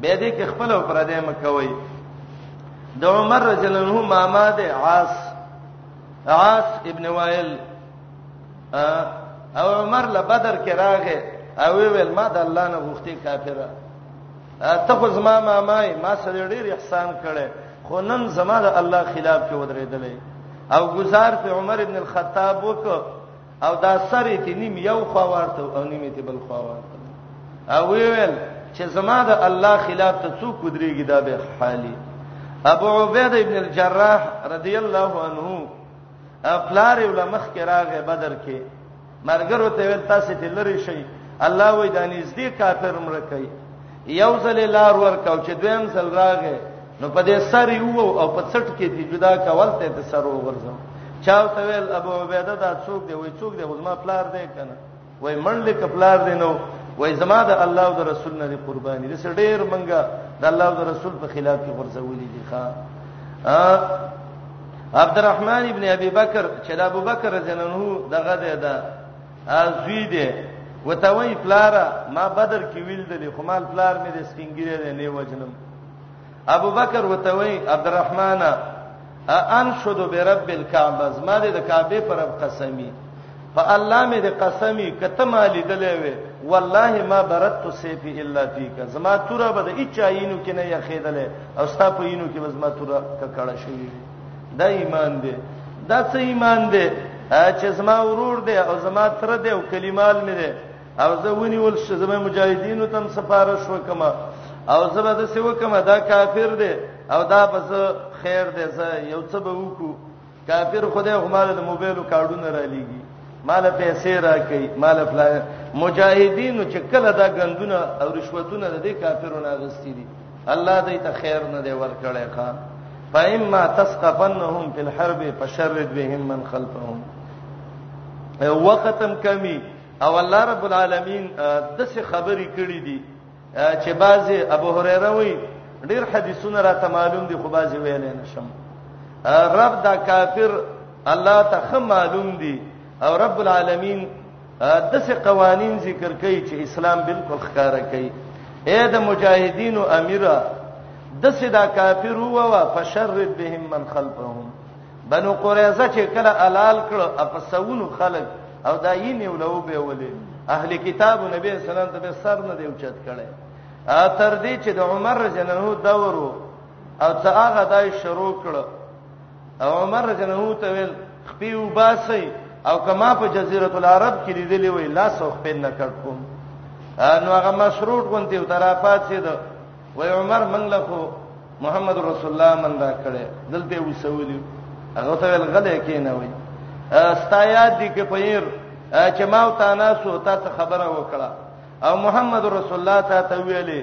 به دې کې خپل او پر دې مکوي د عمر رضی الله عنه ماما د عاص عاص ابن وائل او عمر له بدر کې راغې او ویل ما د الله نه غوښتي کافره ته خو زما مامای ما سره ډیر احسان کړي خو نن زما د الله خلاف کې ودرېدلې او گزار په عمر ابن الخطاب وکړ او دا سره تی نیم یو خوا ورته او نیم تی بل خوا ورته او ویل چې زما د الله خلاف ته څوک ودرېږي دا به حالي ابو عبیده ابن الجراح رضی الله عنه افلار علماء کې راغې بدر کې مرګرو ته ویل تاسو ته لری شي الله وې د نږدې کافر مړ کوي یو ځل لار ورکاو چې دویم ځل راغې نو په دې سر یو او په څټ کې دې جدا کول ته ته سر ورځم چاو ته ویل ابو عبیده دا څوک دی وای څوک دی غزما پلار دی کنه وای منډه کپلار دی نو وای زما د الله او د رسول نه دی قرباني دې سر ډیر منګه د الله او د رسول په خلاف کې ورځولې دي ښا عبدالرحمن ابن ابي بکر چې د ابو بکر رضی الله عنه دغه دی دا زوی دی وته وای پلاره ما بدر کې ویل دي خو مال پلار مې د سپینګری دی نه وجنم ابو بکر وته وای عبدالرحمن انشد برب الكعبه زما د کعبه پر رب قسمی په الله مې د قسمی کته ما لیدلې وې والله ما برت سیف الا فیک زما توره به د اچاینو کې نه یخیدلې او ستا په اینو کې به زما توره ککړه شوی دا ایمان دی دا څه ایمان دی چې زما ورور دی او زما تر دی او کلمال مې دی او زه ونی ول چې زما مجاهدینو تم سفارش وکما او زه به څه وکما دا کافر دی او دا بس خیر دی زه یو څه به وکړو کافر خدای هماله د موبایل کارډونه را لېږي مال پیسې را کوي مال فلا مجاهدینو چې کله دا غندونه او رشوتونه د دې کافرونو غستې دي الله دې ته خیر نه دی ورکړی ښا فإما تسقفنهم في الحرب فشرد بهم من خلفهم وقتم کمی او الله رب العالمین د څه خبرې کړې دي چې بعضي ابو هريره وي ډېر حدیثونه را ته معلوم دي خو بعضي ویل نه شم رب دا کافر الله ته خه معلوم دي او رب العالمین دسه قوانین ذکر کوي چې اسلام بالکل ښکارا کوي اے د مجاهدینو امیره دسه دا کافر وو وا فشرد بهم من خلفهم بنو قریظه چې کله الال کړو اپسونو خلق او دا یې نیولو به ولې اهل کتاب نبی اسلام ته سر نه دی اوچت کړي ا تر دې چې د عمر جنو دورو او څه هغه دای شروع کړو او عمر رضی الله عنه ته ویل خپې وباسي او کما په جزیره العرب کې لیدلې وي لا سو خپې نه کړ کوم نو هغه مشروط غونتی ترا پاتې ده وای عمر منګله خو محمد رسول الله من را کړي دلته وسولې هغه ته ویل غلې کې نه وي استایات دي کې پیر چې ما او تاسو ته خبره وکړه او محمد رسول الله ته ویلې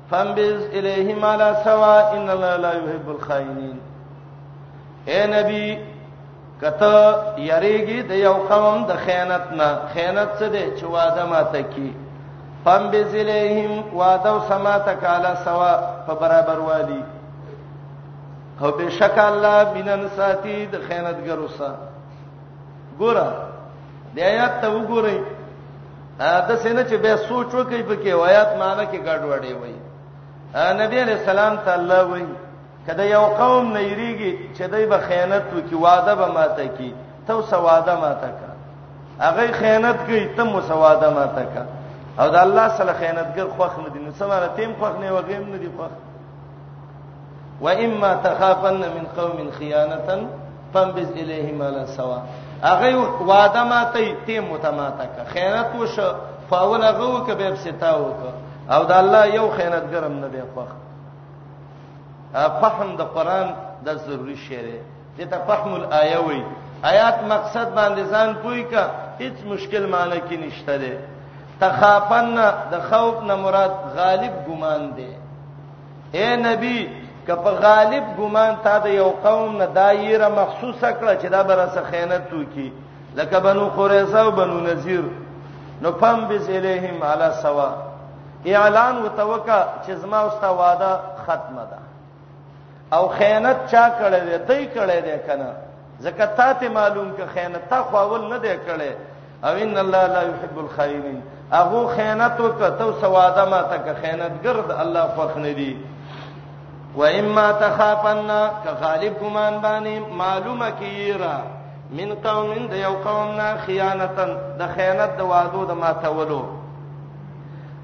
فنبذ الیهم علی سوا ان الله لا يحب الخائنین اے نبی کته یریږي د یو قوم د خیانت نه خیانت څه دی چې وعده ماته کی فنبذ الیهم وعده سما تکالا سوا په برابر والی او بشک الله بنن ساتي د خیانتګرو سره ګوره د آیات ته وګورئ د سینه چې به سوچ وکي په کې وایات معنی کې ګډوډي وي نبی علیہ السلام ته الله وی کله یو قوم نه یریږي چې دای به خیانت وکي وعده به ماته کی ته وسه وعده ماته کا هغه خیانت کوي ته مو سواده ماته کا او د الله سره خیانتګر خوښ نه دي نو سماره تیم خوښ نه وغیم نه دي خوښ و اما تخافن من قوم خیانتا فانبذ الیهم على سوا هغه وعده ماته ته متماته کا خیانت وش فاول هغه وک به ستا وک او د الله یو خیانتګرم نه به خوخ فهم د قران د ضروری شعر دې ته فهم الایه وی آیات مقصد باندې ځان پوي کا هیڅ مشکل معنی کې نشته ده تخافن د خوف نه مراد غالب ګمان دی اے نبی کپ غالب ګمان تا د یو قوم نه دایره مخصوصه کړه چې دا بره سره خیانت وکي لکه بنو قریظه او بنو نذیر نو پم بس الیہم علی سوا اعلان وتوکا چې زما اوستا وعده ختمه ده او خیانت چا کړی دی دای کړی دی کنه ځکه تا ته معلوم که خیانت تا خواول نه دی کړی او ان الله لا يحب الخائنين هغه خیانت وکته او سواده ما ته که خیانت ګرد الله خوښ نه دی و اما تخافن ک غالب ګمان باندې معلومه کیرا من قوم د یو قوم نه خیانتن د خیانت د وادو د ما تولو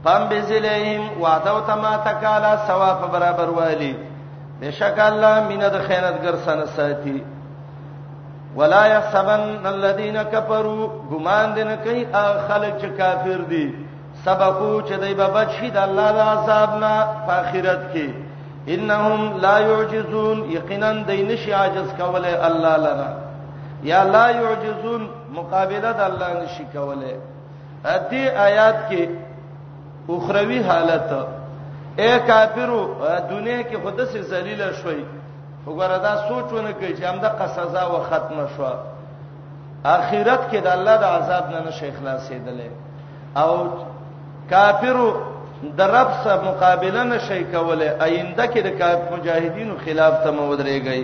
پم بزلهم وعده او تما تکالا ثواب برابر والی بشک الله مینه د خیانتګر سره ساتي ولا يحسبن الذين كفروا ګمان دې نه کوي خلک چې کافر دي سبقو چې دای په بچی د الله د عذاب نه په آخرت کې انهم لا يعجزون یقینا دای نشي عاجز کوله الله لره یا لا يعجزون مقابله د الله نشي کوله دې آیات کې اخروی حالت اے کافرو دنیا کې خود سه ذلیل شوي وګوره دا سوچونه کوي چې همدا قصزا و ختم شو اخرت کې د الله د عذاب نه نشي خلاصېدل او کافرو د رب سره مقابله نشي کوله آینده کې د مجاهدینو خلاف ته مودريږي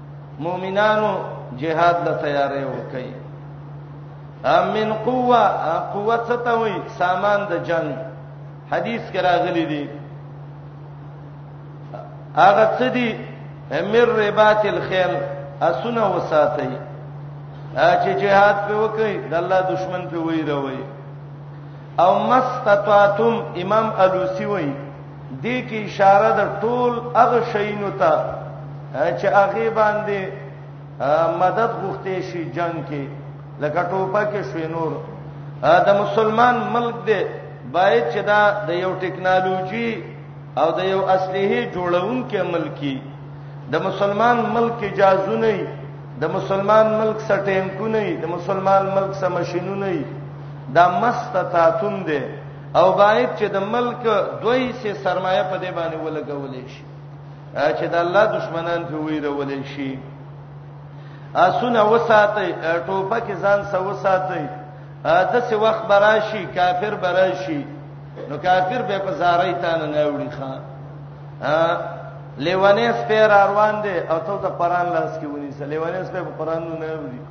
مؤمنانو جهاد له تیارې وکي امن قوه قوه څه ته وي سامان د جنگ حدیث کې راغلي دي هغه څه دي امر ربات الخيل اسونه وساتي چې جهاد په وکي د الله دشمن په ویروي او مستطاعتم امام الوسی وایي دې کې اشاره د ټول هغه شینو ته چې هغه باندې مدد غوښتې شي جنگ کې لکه ټوپه کې شوی نور د مسلمان ملک دی باید چې دا د یو ټکنالوژي او د یو اصلي جوړونکو ملکی د مسلمان ملک اجازه نه د مسلمان ملک سټینکو نه د مسلمان ملک سم ماشینو نه دا مستطاعتون دی او باید چې د ملک دوی سه سرمایه په دې باندې ولګولې شي چې د الله دشمنان په ویرولې شي اسونه وساتي ټوپک ځان سره وساتي د څه وخت براشي کافر براشي نو کافر به په زارای تان نه وړي ښا لیوانه سپیر روان دي او ته د قران لاس کې ونی سه لیوانه سپیر په قران نه وړي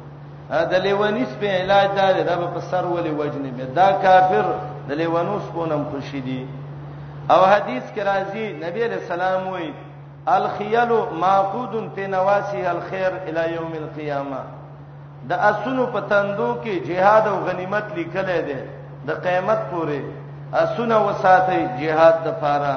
دا لیونی سپه علاج دا دی دا په سر ولې وجنه به دا کافر د لیونو سپونم خوشی دی او حدیث کې راځي نبی علیہ السلام وی الخيل معقود في نواسي الخير الى يوم القيامه د اسونو په تندو کې جهاد او غنیمت لیکل دي د قیامت پورې اسونه وساتي جهاد د فاره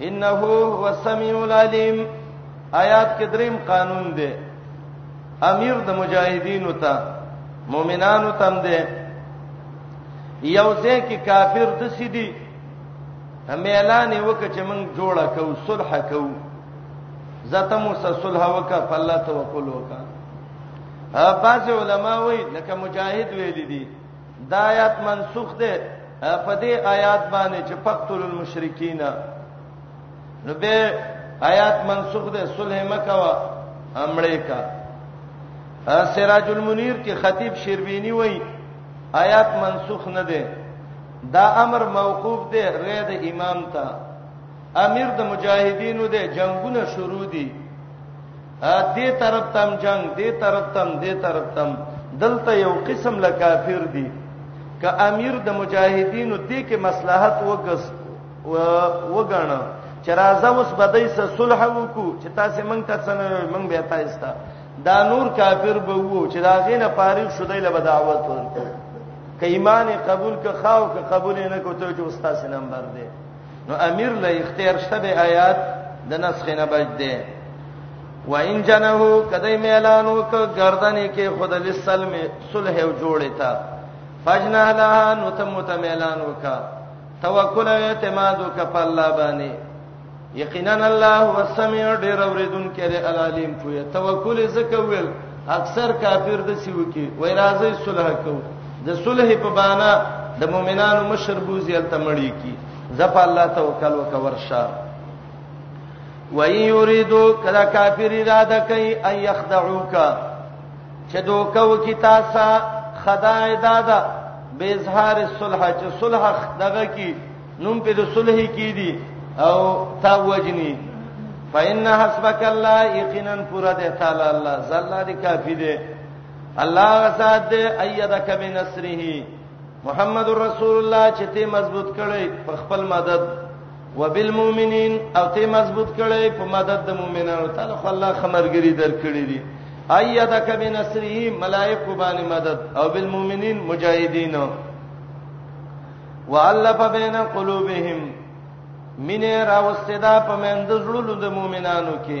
انه هو السميع العليم آیات کې دریم قانون دی امیر د مجاهدینو ته مؤمنانو تم دی یو ځکه کافر د سیدی هم اعلان وکړي چې موږ جوړه کو صلح کو زته مو سره صلح وکړه په الله توکل وکړه بعض علما وایي لکه مجاهد ویل دي دا آیات منسوخ ده په دې آیات باندې چې فقتل المشرکین نو به آیات منسوخ ده صلح مکوا امړې کا سراج المنیر کې خطیب شیربینی وای آیات منسوخ نه ده دا امر موقوف ده رید امام ته امیر د مجاهدینو ده جنگونه شروع دي دې طرف تم جنگ دې طرف تم دې طرف تم دلته یو قسم له کافر دي ک امیر د مجاهدینو دې کې مصلحت وګس وګڼه چې راځه اوس بدای سره صلح وکړو چې تاسو مونږ ته څنګه مونږ به تاسو ته دا نور کافر به وو چې دا غینه فارغ شو دی له دعوت ورکړي ک ایمان قبول ک خاو ک قبول نه کوته چې استاد نمبر دی نو امیر له اختیار شته به آیات د نسخ نه بچ دی و ان جنه کدی میلانو ک گردنې کې خود لسلم صلح او جوړې تا فجنه لها نو تم متمیلانو ک توکل او اعتماد ک په الله باندې یقینا الله هو السمیع ډیر اوریدون کړي العلیم پوهه توکل زکه ویل اکثر کافر د سیو کې وای راځي صلح کوو د صلح په بانا د مؤمنانو مشر بوزي الته مړی کی زپ الله توکل وکورشا و یریدو کلا کافر اراده کوي ان یخدعوک چې دوکه وکي تاسو خدای دادا به اظهار صلح چې صلح دغه کی نوم په د صلح کی دي او تا وجنی فإن حسبك الله یقینا پر دې تعالی الله زلال کافی دې الله غزاد دې ايدک بنصره محمد رسول الله چې ته مضبوط کړي په خپل مدد وبالمؤمنین او ته مضبوط کړي په مدد د مؤمنانو تعالی خو الله خمرګری درکړي دي ايدک بنصره ملائک باندې مدد او بالمؤمنین مجاهدین والف بین قلوبهم مینه راوستدا په مند زړونو د مؤمنانو کې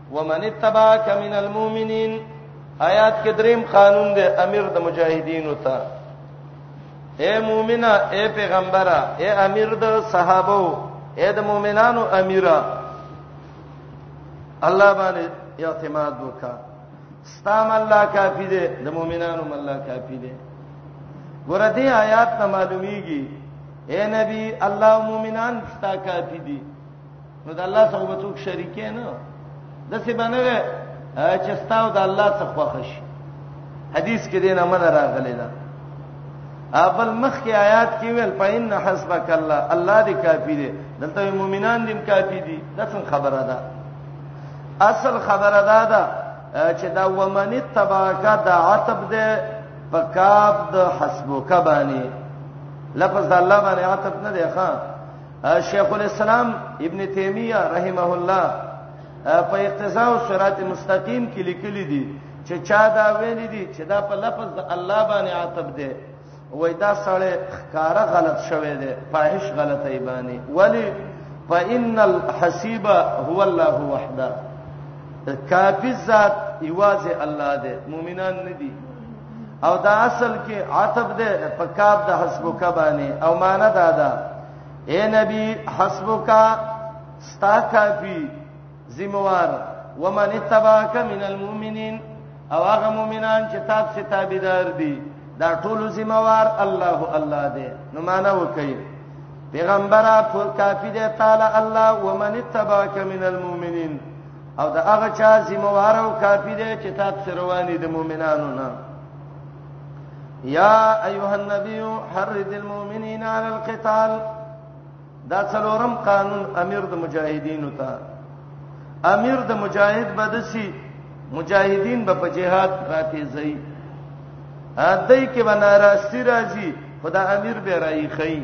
ومن اتبعك من المؤمنين آیات کې دریم قانون دی امیر د مجاهدینو ته اے مومنه اے پیغمبره اے امیر د صحابه اے د مومنانو امیره الله باندې اعتماد وکا ستام الله کافی دی د مومنانو الله کافی دی ګور دې آیات ته معلومیږي اے نبی الله مومنان ستا کافی دي نو د الله سره به څوک شریک نه د څه باندې چې ستاو د الله څخه خوښ شي حدیث کې دینه من راغلی دا ابل مخ کې آیات کې ویل پاین حسبک الله الله دې کافی دی دلته مؤمنان دې کافی دي دا څنګه خبره ده اصل خبره ده دا چې دا ومن تباکا د عتب ده په کاف د حسبک باندې لفظ د الله باندې عتب نه دی ښا شیخ الاسلام ابن تیمیه رحمه الله په اقتضاء او صراط مستقیم کې لیکلي دي چې چا دا ویل دي چې دا په لفظ د الله باندې عتب دی وای دا سړی ښکارا غلط شوی دی فاحش غلطه ای باندې ولی فإن الحسيب هو الله وحده کافی ذات ایواز الله دی مؤمنان نه دي او دا اصل کې عتب ده په کاب د حسبک باندې او معنا دا ده اے نبی حسبک ستا کافی ذمہوار ومن اتبعك من المؤمنین او هغه مؤمنان چې تاب سي تابعدار دي دا ټول ذمہوار الله الله دې نو معنا وکي پیغمبره پر کافی دې تعالی الله ومن اتبعك من المؤمنین او دا هغه چا ذمہوار او کافی دی چې تاسو رواني د مؤمنانو نه یا ایها النبی حرد المؤمنین علی القتال دا څلورم قانون امیر د مجاهدینو ته امیر د مجاهد بدسی مجاهدین به په جهاد راتیزي ا دای کې بناراستی راځي خدا امیر به رايخی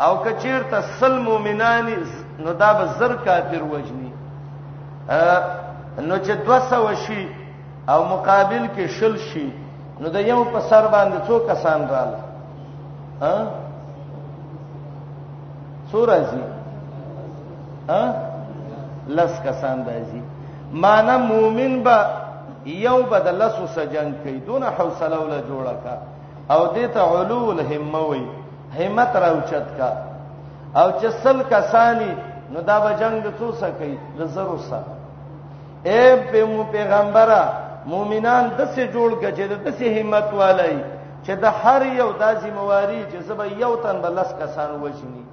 او کچیرته سل مؤمنان نو دا به زر کافر وجنی نو چې 200 شي او مقابل کې شل شي نو د یو په سر باندې څو کسان رااله ها څو راځي ها لس کسان راځي معنا مؤمن به یو بدلسو سجن کوي دون حوصله ولا جوړه کا او دې ته علو الهمه وي همت راوچت کا او چې سل کسانی نو دا به جنگ د څو سکی د زرو سره اے په مو پیغمبره مؤمنان د څه جوړ کچې د څه همت والای چې د هر یو د ذمہواری چې زبې یو تن بلس کسان وښني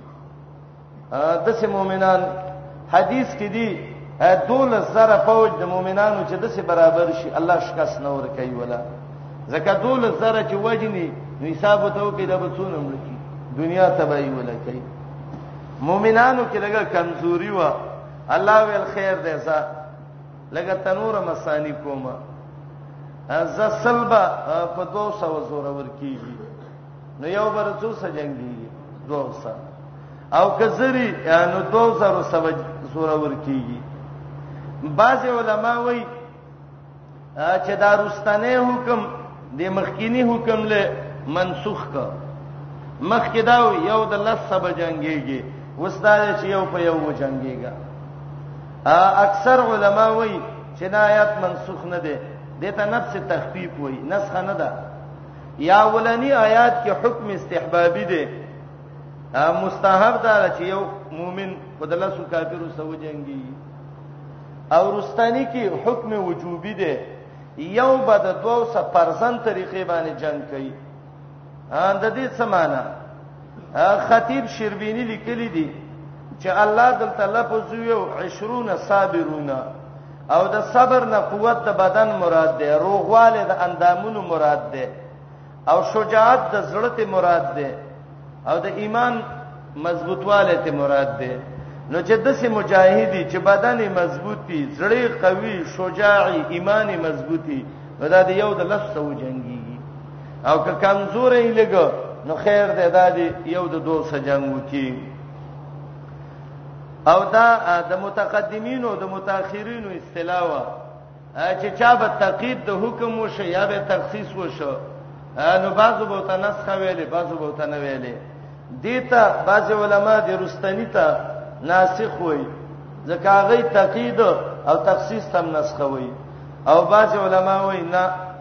دسه مؤمنان حدیث کې دی دول زره فوج د مؤمنانو چې دسه برابر شي الله شکاس نه ور کوي ولا زکه دول زره چې وجني نو حساب ته کې د بچونه ملکی دنیا تبعی ولا کوي مؤمنانو کې لګه کمزوري و الله ول خیر دې زه لګه تنور مسانی کومه ز سلبا په 200 زور ور کیږي نو یو بر څو سره جنگي دوه سره او کزری نو دوه سره سره سوره ور کیږي بعض علما وایي چې دا رستنه حکم د مخکینی حکم له منسوخ کا مخکې دا یو د لس سبا جنگيږي وسدار چې یو په یو جنگيږي اکثر علما وایي چې نایات منسوخ نه ده دته نفس تخفیف وایي نسخه نه ده یا ولنی آیات کې حکم استحبابي دی مستحب دا چې یو مؤمن خدله سو کافر سو جنگي او رستانی کې حکم وجوبي دی یو بد دوه سه پرزن طریقې باندې جنگ کوي اند دې سمانا خطیب شربینی لیکلی دی چې الله دلته لفظ یو 20 صابرون او د صبر نه قوت د بدن مراد ده روغواله د اندامونو مراد ده او شجاعت د زړه ته مراد ده او د ایمان مضبوطواله ته مراد ده نو چې د سه مجاهدی چې بدن مضبوطی زړه قوي شجاعي ایمان مضبوطی دا د یو د لفظ سو جنگي او که کمزورې لګو نو خیر ده دا دی یو د دوه سجنګو کې او دا د متقدمینو او د متأخرینو اصطلاح و چې چا به تقید د حکم وشه یا به تخصیص وشه نو بعضو به تنسخه ویلې بعضو به تنه ویلې دیتا بعض علما د رستنی ته ناسخ وای ځکه هغه تقید او تخصیص تم نسخه وای او بعض علما وای نه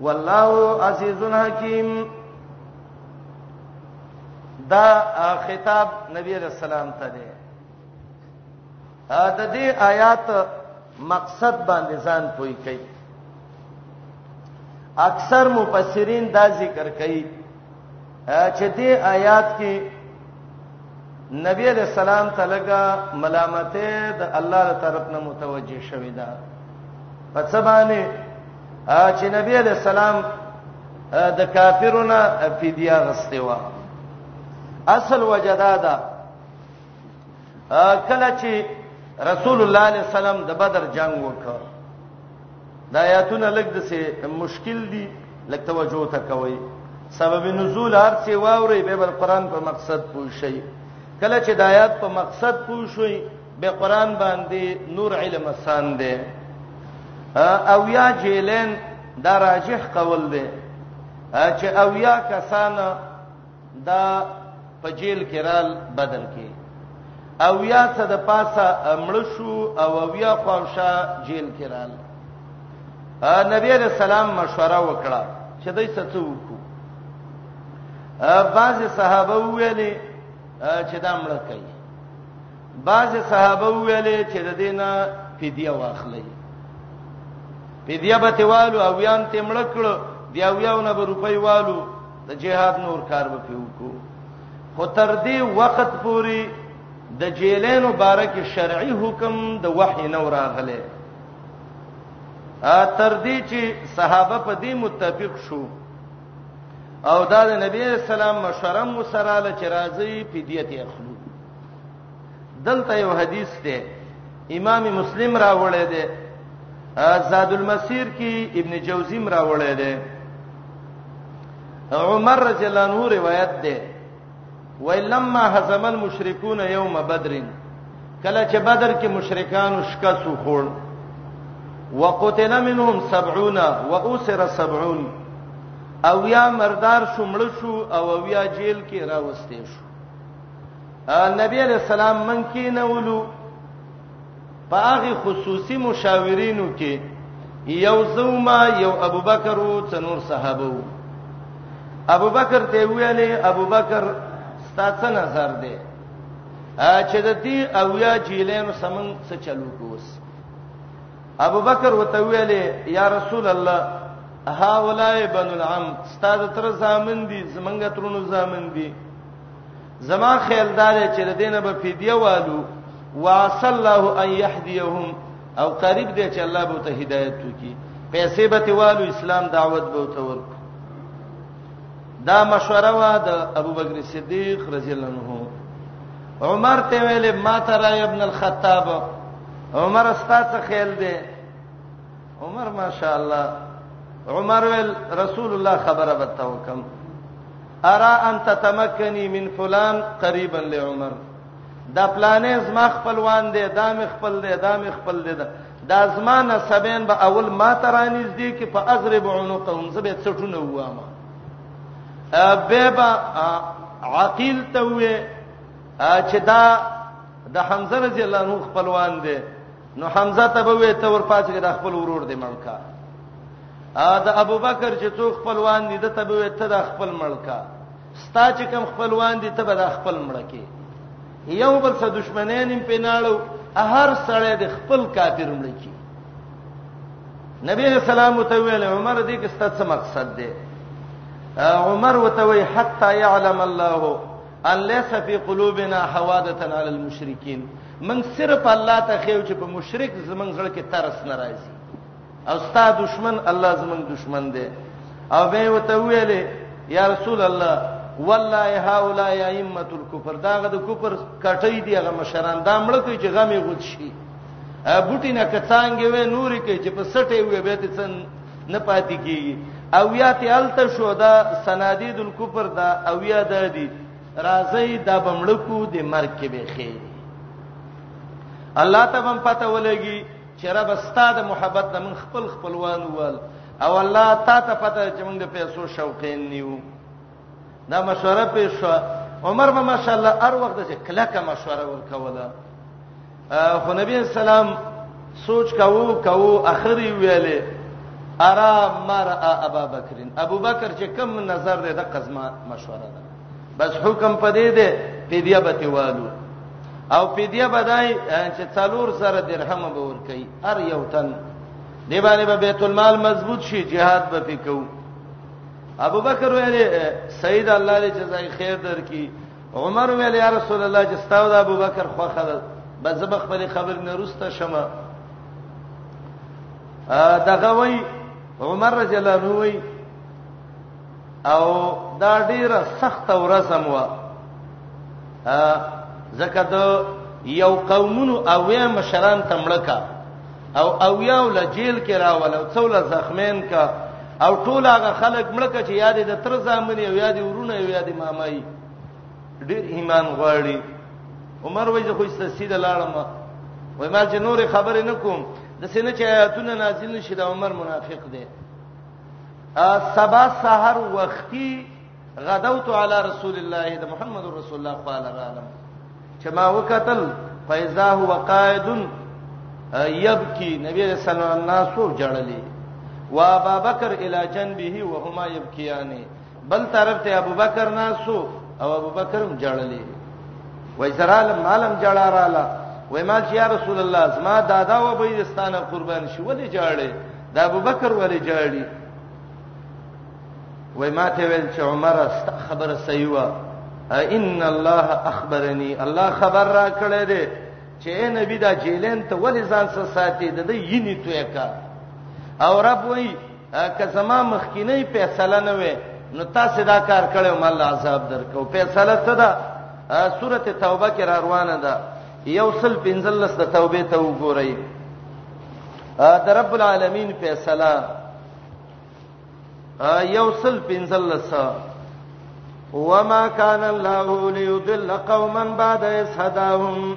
والله عزیز حکیم دا خطاب نبی رسول الله ته دی د دې آیات مقصد باندې ځان پوي کوي اکثر مفسرین دا ذکر کوي چې دې آیات کې نبی علیہ السلام تلګه ملامته د الله تر طرف نه متوجه شوې ده په څه باندې چې نبی علیہ السلام د کافرونو فدیه غسته و اصل وجدا ده کله چې رسول الله علیه السلام د بدر جنگ وکړ دا آیاتونه لګ د سه مشکل دي لګ توجه ته کوي سبب نزول هر څه واوري به بل قران په مقصد پوښي کله چې د آیات په مقصد پوښي به قران باندې نور علم آسان دی او یا جیلین دا راجح قول دی چې او یا کسان دا په جیل کې رال بدل کې او یا څه د پاسه مړ شو او او یا خوښه جیل کې رال نبی رسول الله مشوره وکړه چې دای څه څه وکړو بعض صحابه ویلي چې دا مړ کوي بعض صحابه ویلې چې د دینه فدیه واخلې فدیه به تیوالو او یان تمړ کړو دی او یاونه به روپۍ والو د جهاد نور کار به پیو کو خو تر دې وخت پوري د جیلینو باره کې شرعي حکم د وحی نور راغله ا تر دې چې صحابه په دې متفق شو او دا د نبی اسلام مشرم وسراله چې راځي فدیه ته اخلو دلته یو حدیث دی امام مسلم راوړی دی زاد المسیر کې ابن جوزی راوړی دی عمر رضی الله عنه روایت دی ولما هزم المشركون يوم بدر کله چې بدر کې مشرکان شکست وخوړ وقتل منهم 70 واسر 70 او یا مردار شو مړ شو او یا جیل کې راوستي شو نبی علیہ السلام من کې نه ولو په هغه خصوصي مشاورینو کې یو زوما یو ابوبکر او څنور صحابه وو ابوبکر ته ویلې ابوبکر ستاسو نظر دی چې د دې او یا جیلینو سمون څه چلو کوس ابو بکر وتویل یا رسول الله هاولای بنو العم استاد تر زامن دي زمنګ ترونو زامن دي زما خیال دار چې د دینه به فدیه والو واصل الله ان يهديهم او قریب دی چې الله به ته هدایت وکي پیسې به ته والو اسلام دعوت به ته ورک دا مشوره وا د ابوبکر صدیق رضی الله عنه عمر ته ویل ما ترى ابن الخطاب عمر استاد خیال دی عمر ماشاء الله عمر ویل رسول الله خبره بتاو کم ارا ان تتمکنی من فلان قریبا لعمر دا پلانې زما خپلوان دي دا مې خپل دي دا مې خپل دي دا دا زما نسبین به اول ما ته رانږدې کې په اضرب عنقهم زه به څټونه ووام به به عقیل ته وې چې دا د حمزه رضی الله عنه خپلوان دي نو حمزه ته به وې ته ورپاتې کې د خپل ورور دی ملکا ا د ابوبکر چې څو خپلوان دي د ته به وې ته د خپل ملکا ستا چې کوم خپلوان دي ته به دا خپل مړ کې یو بل سره دښمنان هم پیناړو هر سړی د خپل کافر مړ کې نبی رسول الله ته ویل عمر دې کې ستاسو مقصد دی عمر وتوي حتا يعلم الله ان ليس في قلوبنا حوادث على المشركين من صرف الله ته خو چې په مشرک زمنګ زړه کې ترس ناراضي او ستا دشمن الله زمنګ دشمن دی او به وته ویلې یا رسول الله والله هؤلاء ائمه الكفر داغه د کفر کټی دی هغه مشران دا مړ کوي چې غمه غوت شي بوټی نه کڅانګې وې نورې کوي چې په سټې وې به ته څن نه پاتې کیږي او یا ته الته شو دا سنادید الکفر دا او یا د دې راځي دا بمړکو د مرګ کې به خیر الله ته هم پته ولګي چې رب ستا د محبت نه من خپل خپلوان وال او الله تا ته پته چې موږ د پیسو شوقین نیو دا مشوره پیش شو عمر به ماشاءالله هر وخت چې کلکه مشوره ورکوله خو نبی اسلام سوچ کاوو کاوو اخري ویلې ارا مر ابا بکرین ابو بکر چې کم نظر دې د قزما مشوره ده بس حکم پدې ده فدیه به تیوالو او فدیه بدای چې څلور سره درهم به ور کوي هر یو تن دی باندې به بیت المال مضبوط شي jihad به پکو ابو بکر ویل سید الله دې جزای خیر درکې عمر ویل یا رسول الله چې ستاو د ابو بکر خو خدای بس زب خپل خبر نه روسته شمه دغه وای عمر رضی الله عنه وای او دا ډیره سخت ورځم و زکه د یو قومونو او یا مشران تمړکا او او یو ل جیل کې راول او څول زخمین کا او ټول هغه خلک مړکه چې یاد د تر زامن او یاد ورونه او یاد مامای ډیر ایمان غواړي عمر وایي خو ست سید لاړم وای ما چې نور خبرې نکوم د سینې چې آیاتونه نازل نشي د عمر منافق دی سبا سحر وختي غدوت علی رسول الله د محمد رسول الله صلی الله علیه وسلم چې ما وکتل فیزا هو قائد یبکی نبی رسول الله ناسو جړلې وا ابا بکر الی جنبه وهما یبکیانه بل طرف ته ابوبکر ناسو او ابوبکر هم جړلې وای زرال مالم جړاراله وای ما چې یا رسول الله زما دادا و بيدستانه قربان شو ولې جړلې دا ابوبکر ولې جړلې وای ما ته ویل چې عمر است خبره صحیح و ان الله اخبرني الله خبر را کړی دی چې نبی دا جیلین ته ولې ځان سره ساتي د دې یینی توې کا او رب وای که زما مخکینه فیصله نه وي نو تاسو دا کار کړو مال عذاب درکو فیصله څه ده سوره توبه کې را روانه ده یو سل پنځلس د توبه ته وګورئ د رب العالمین فیصله یو سل پنځلس وما كان الله ليضل قوما بعد إذ هداهم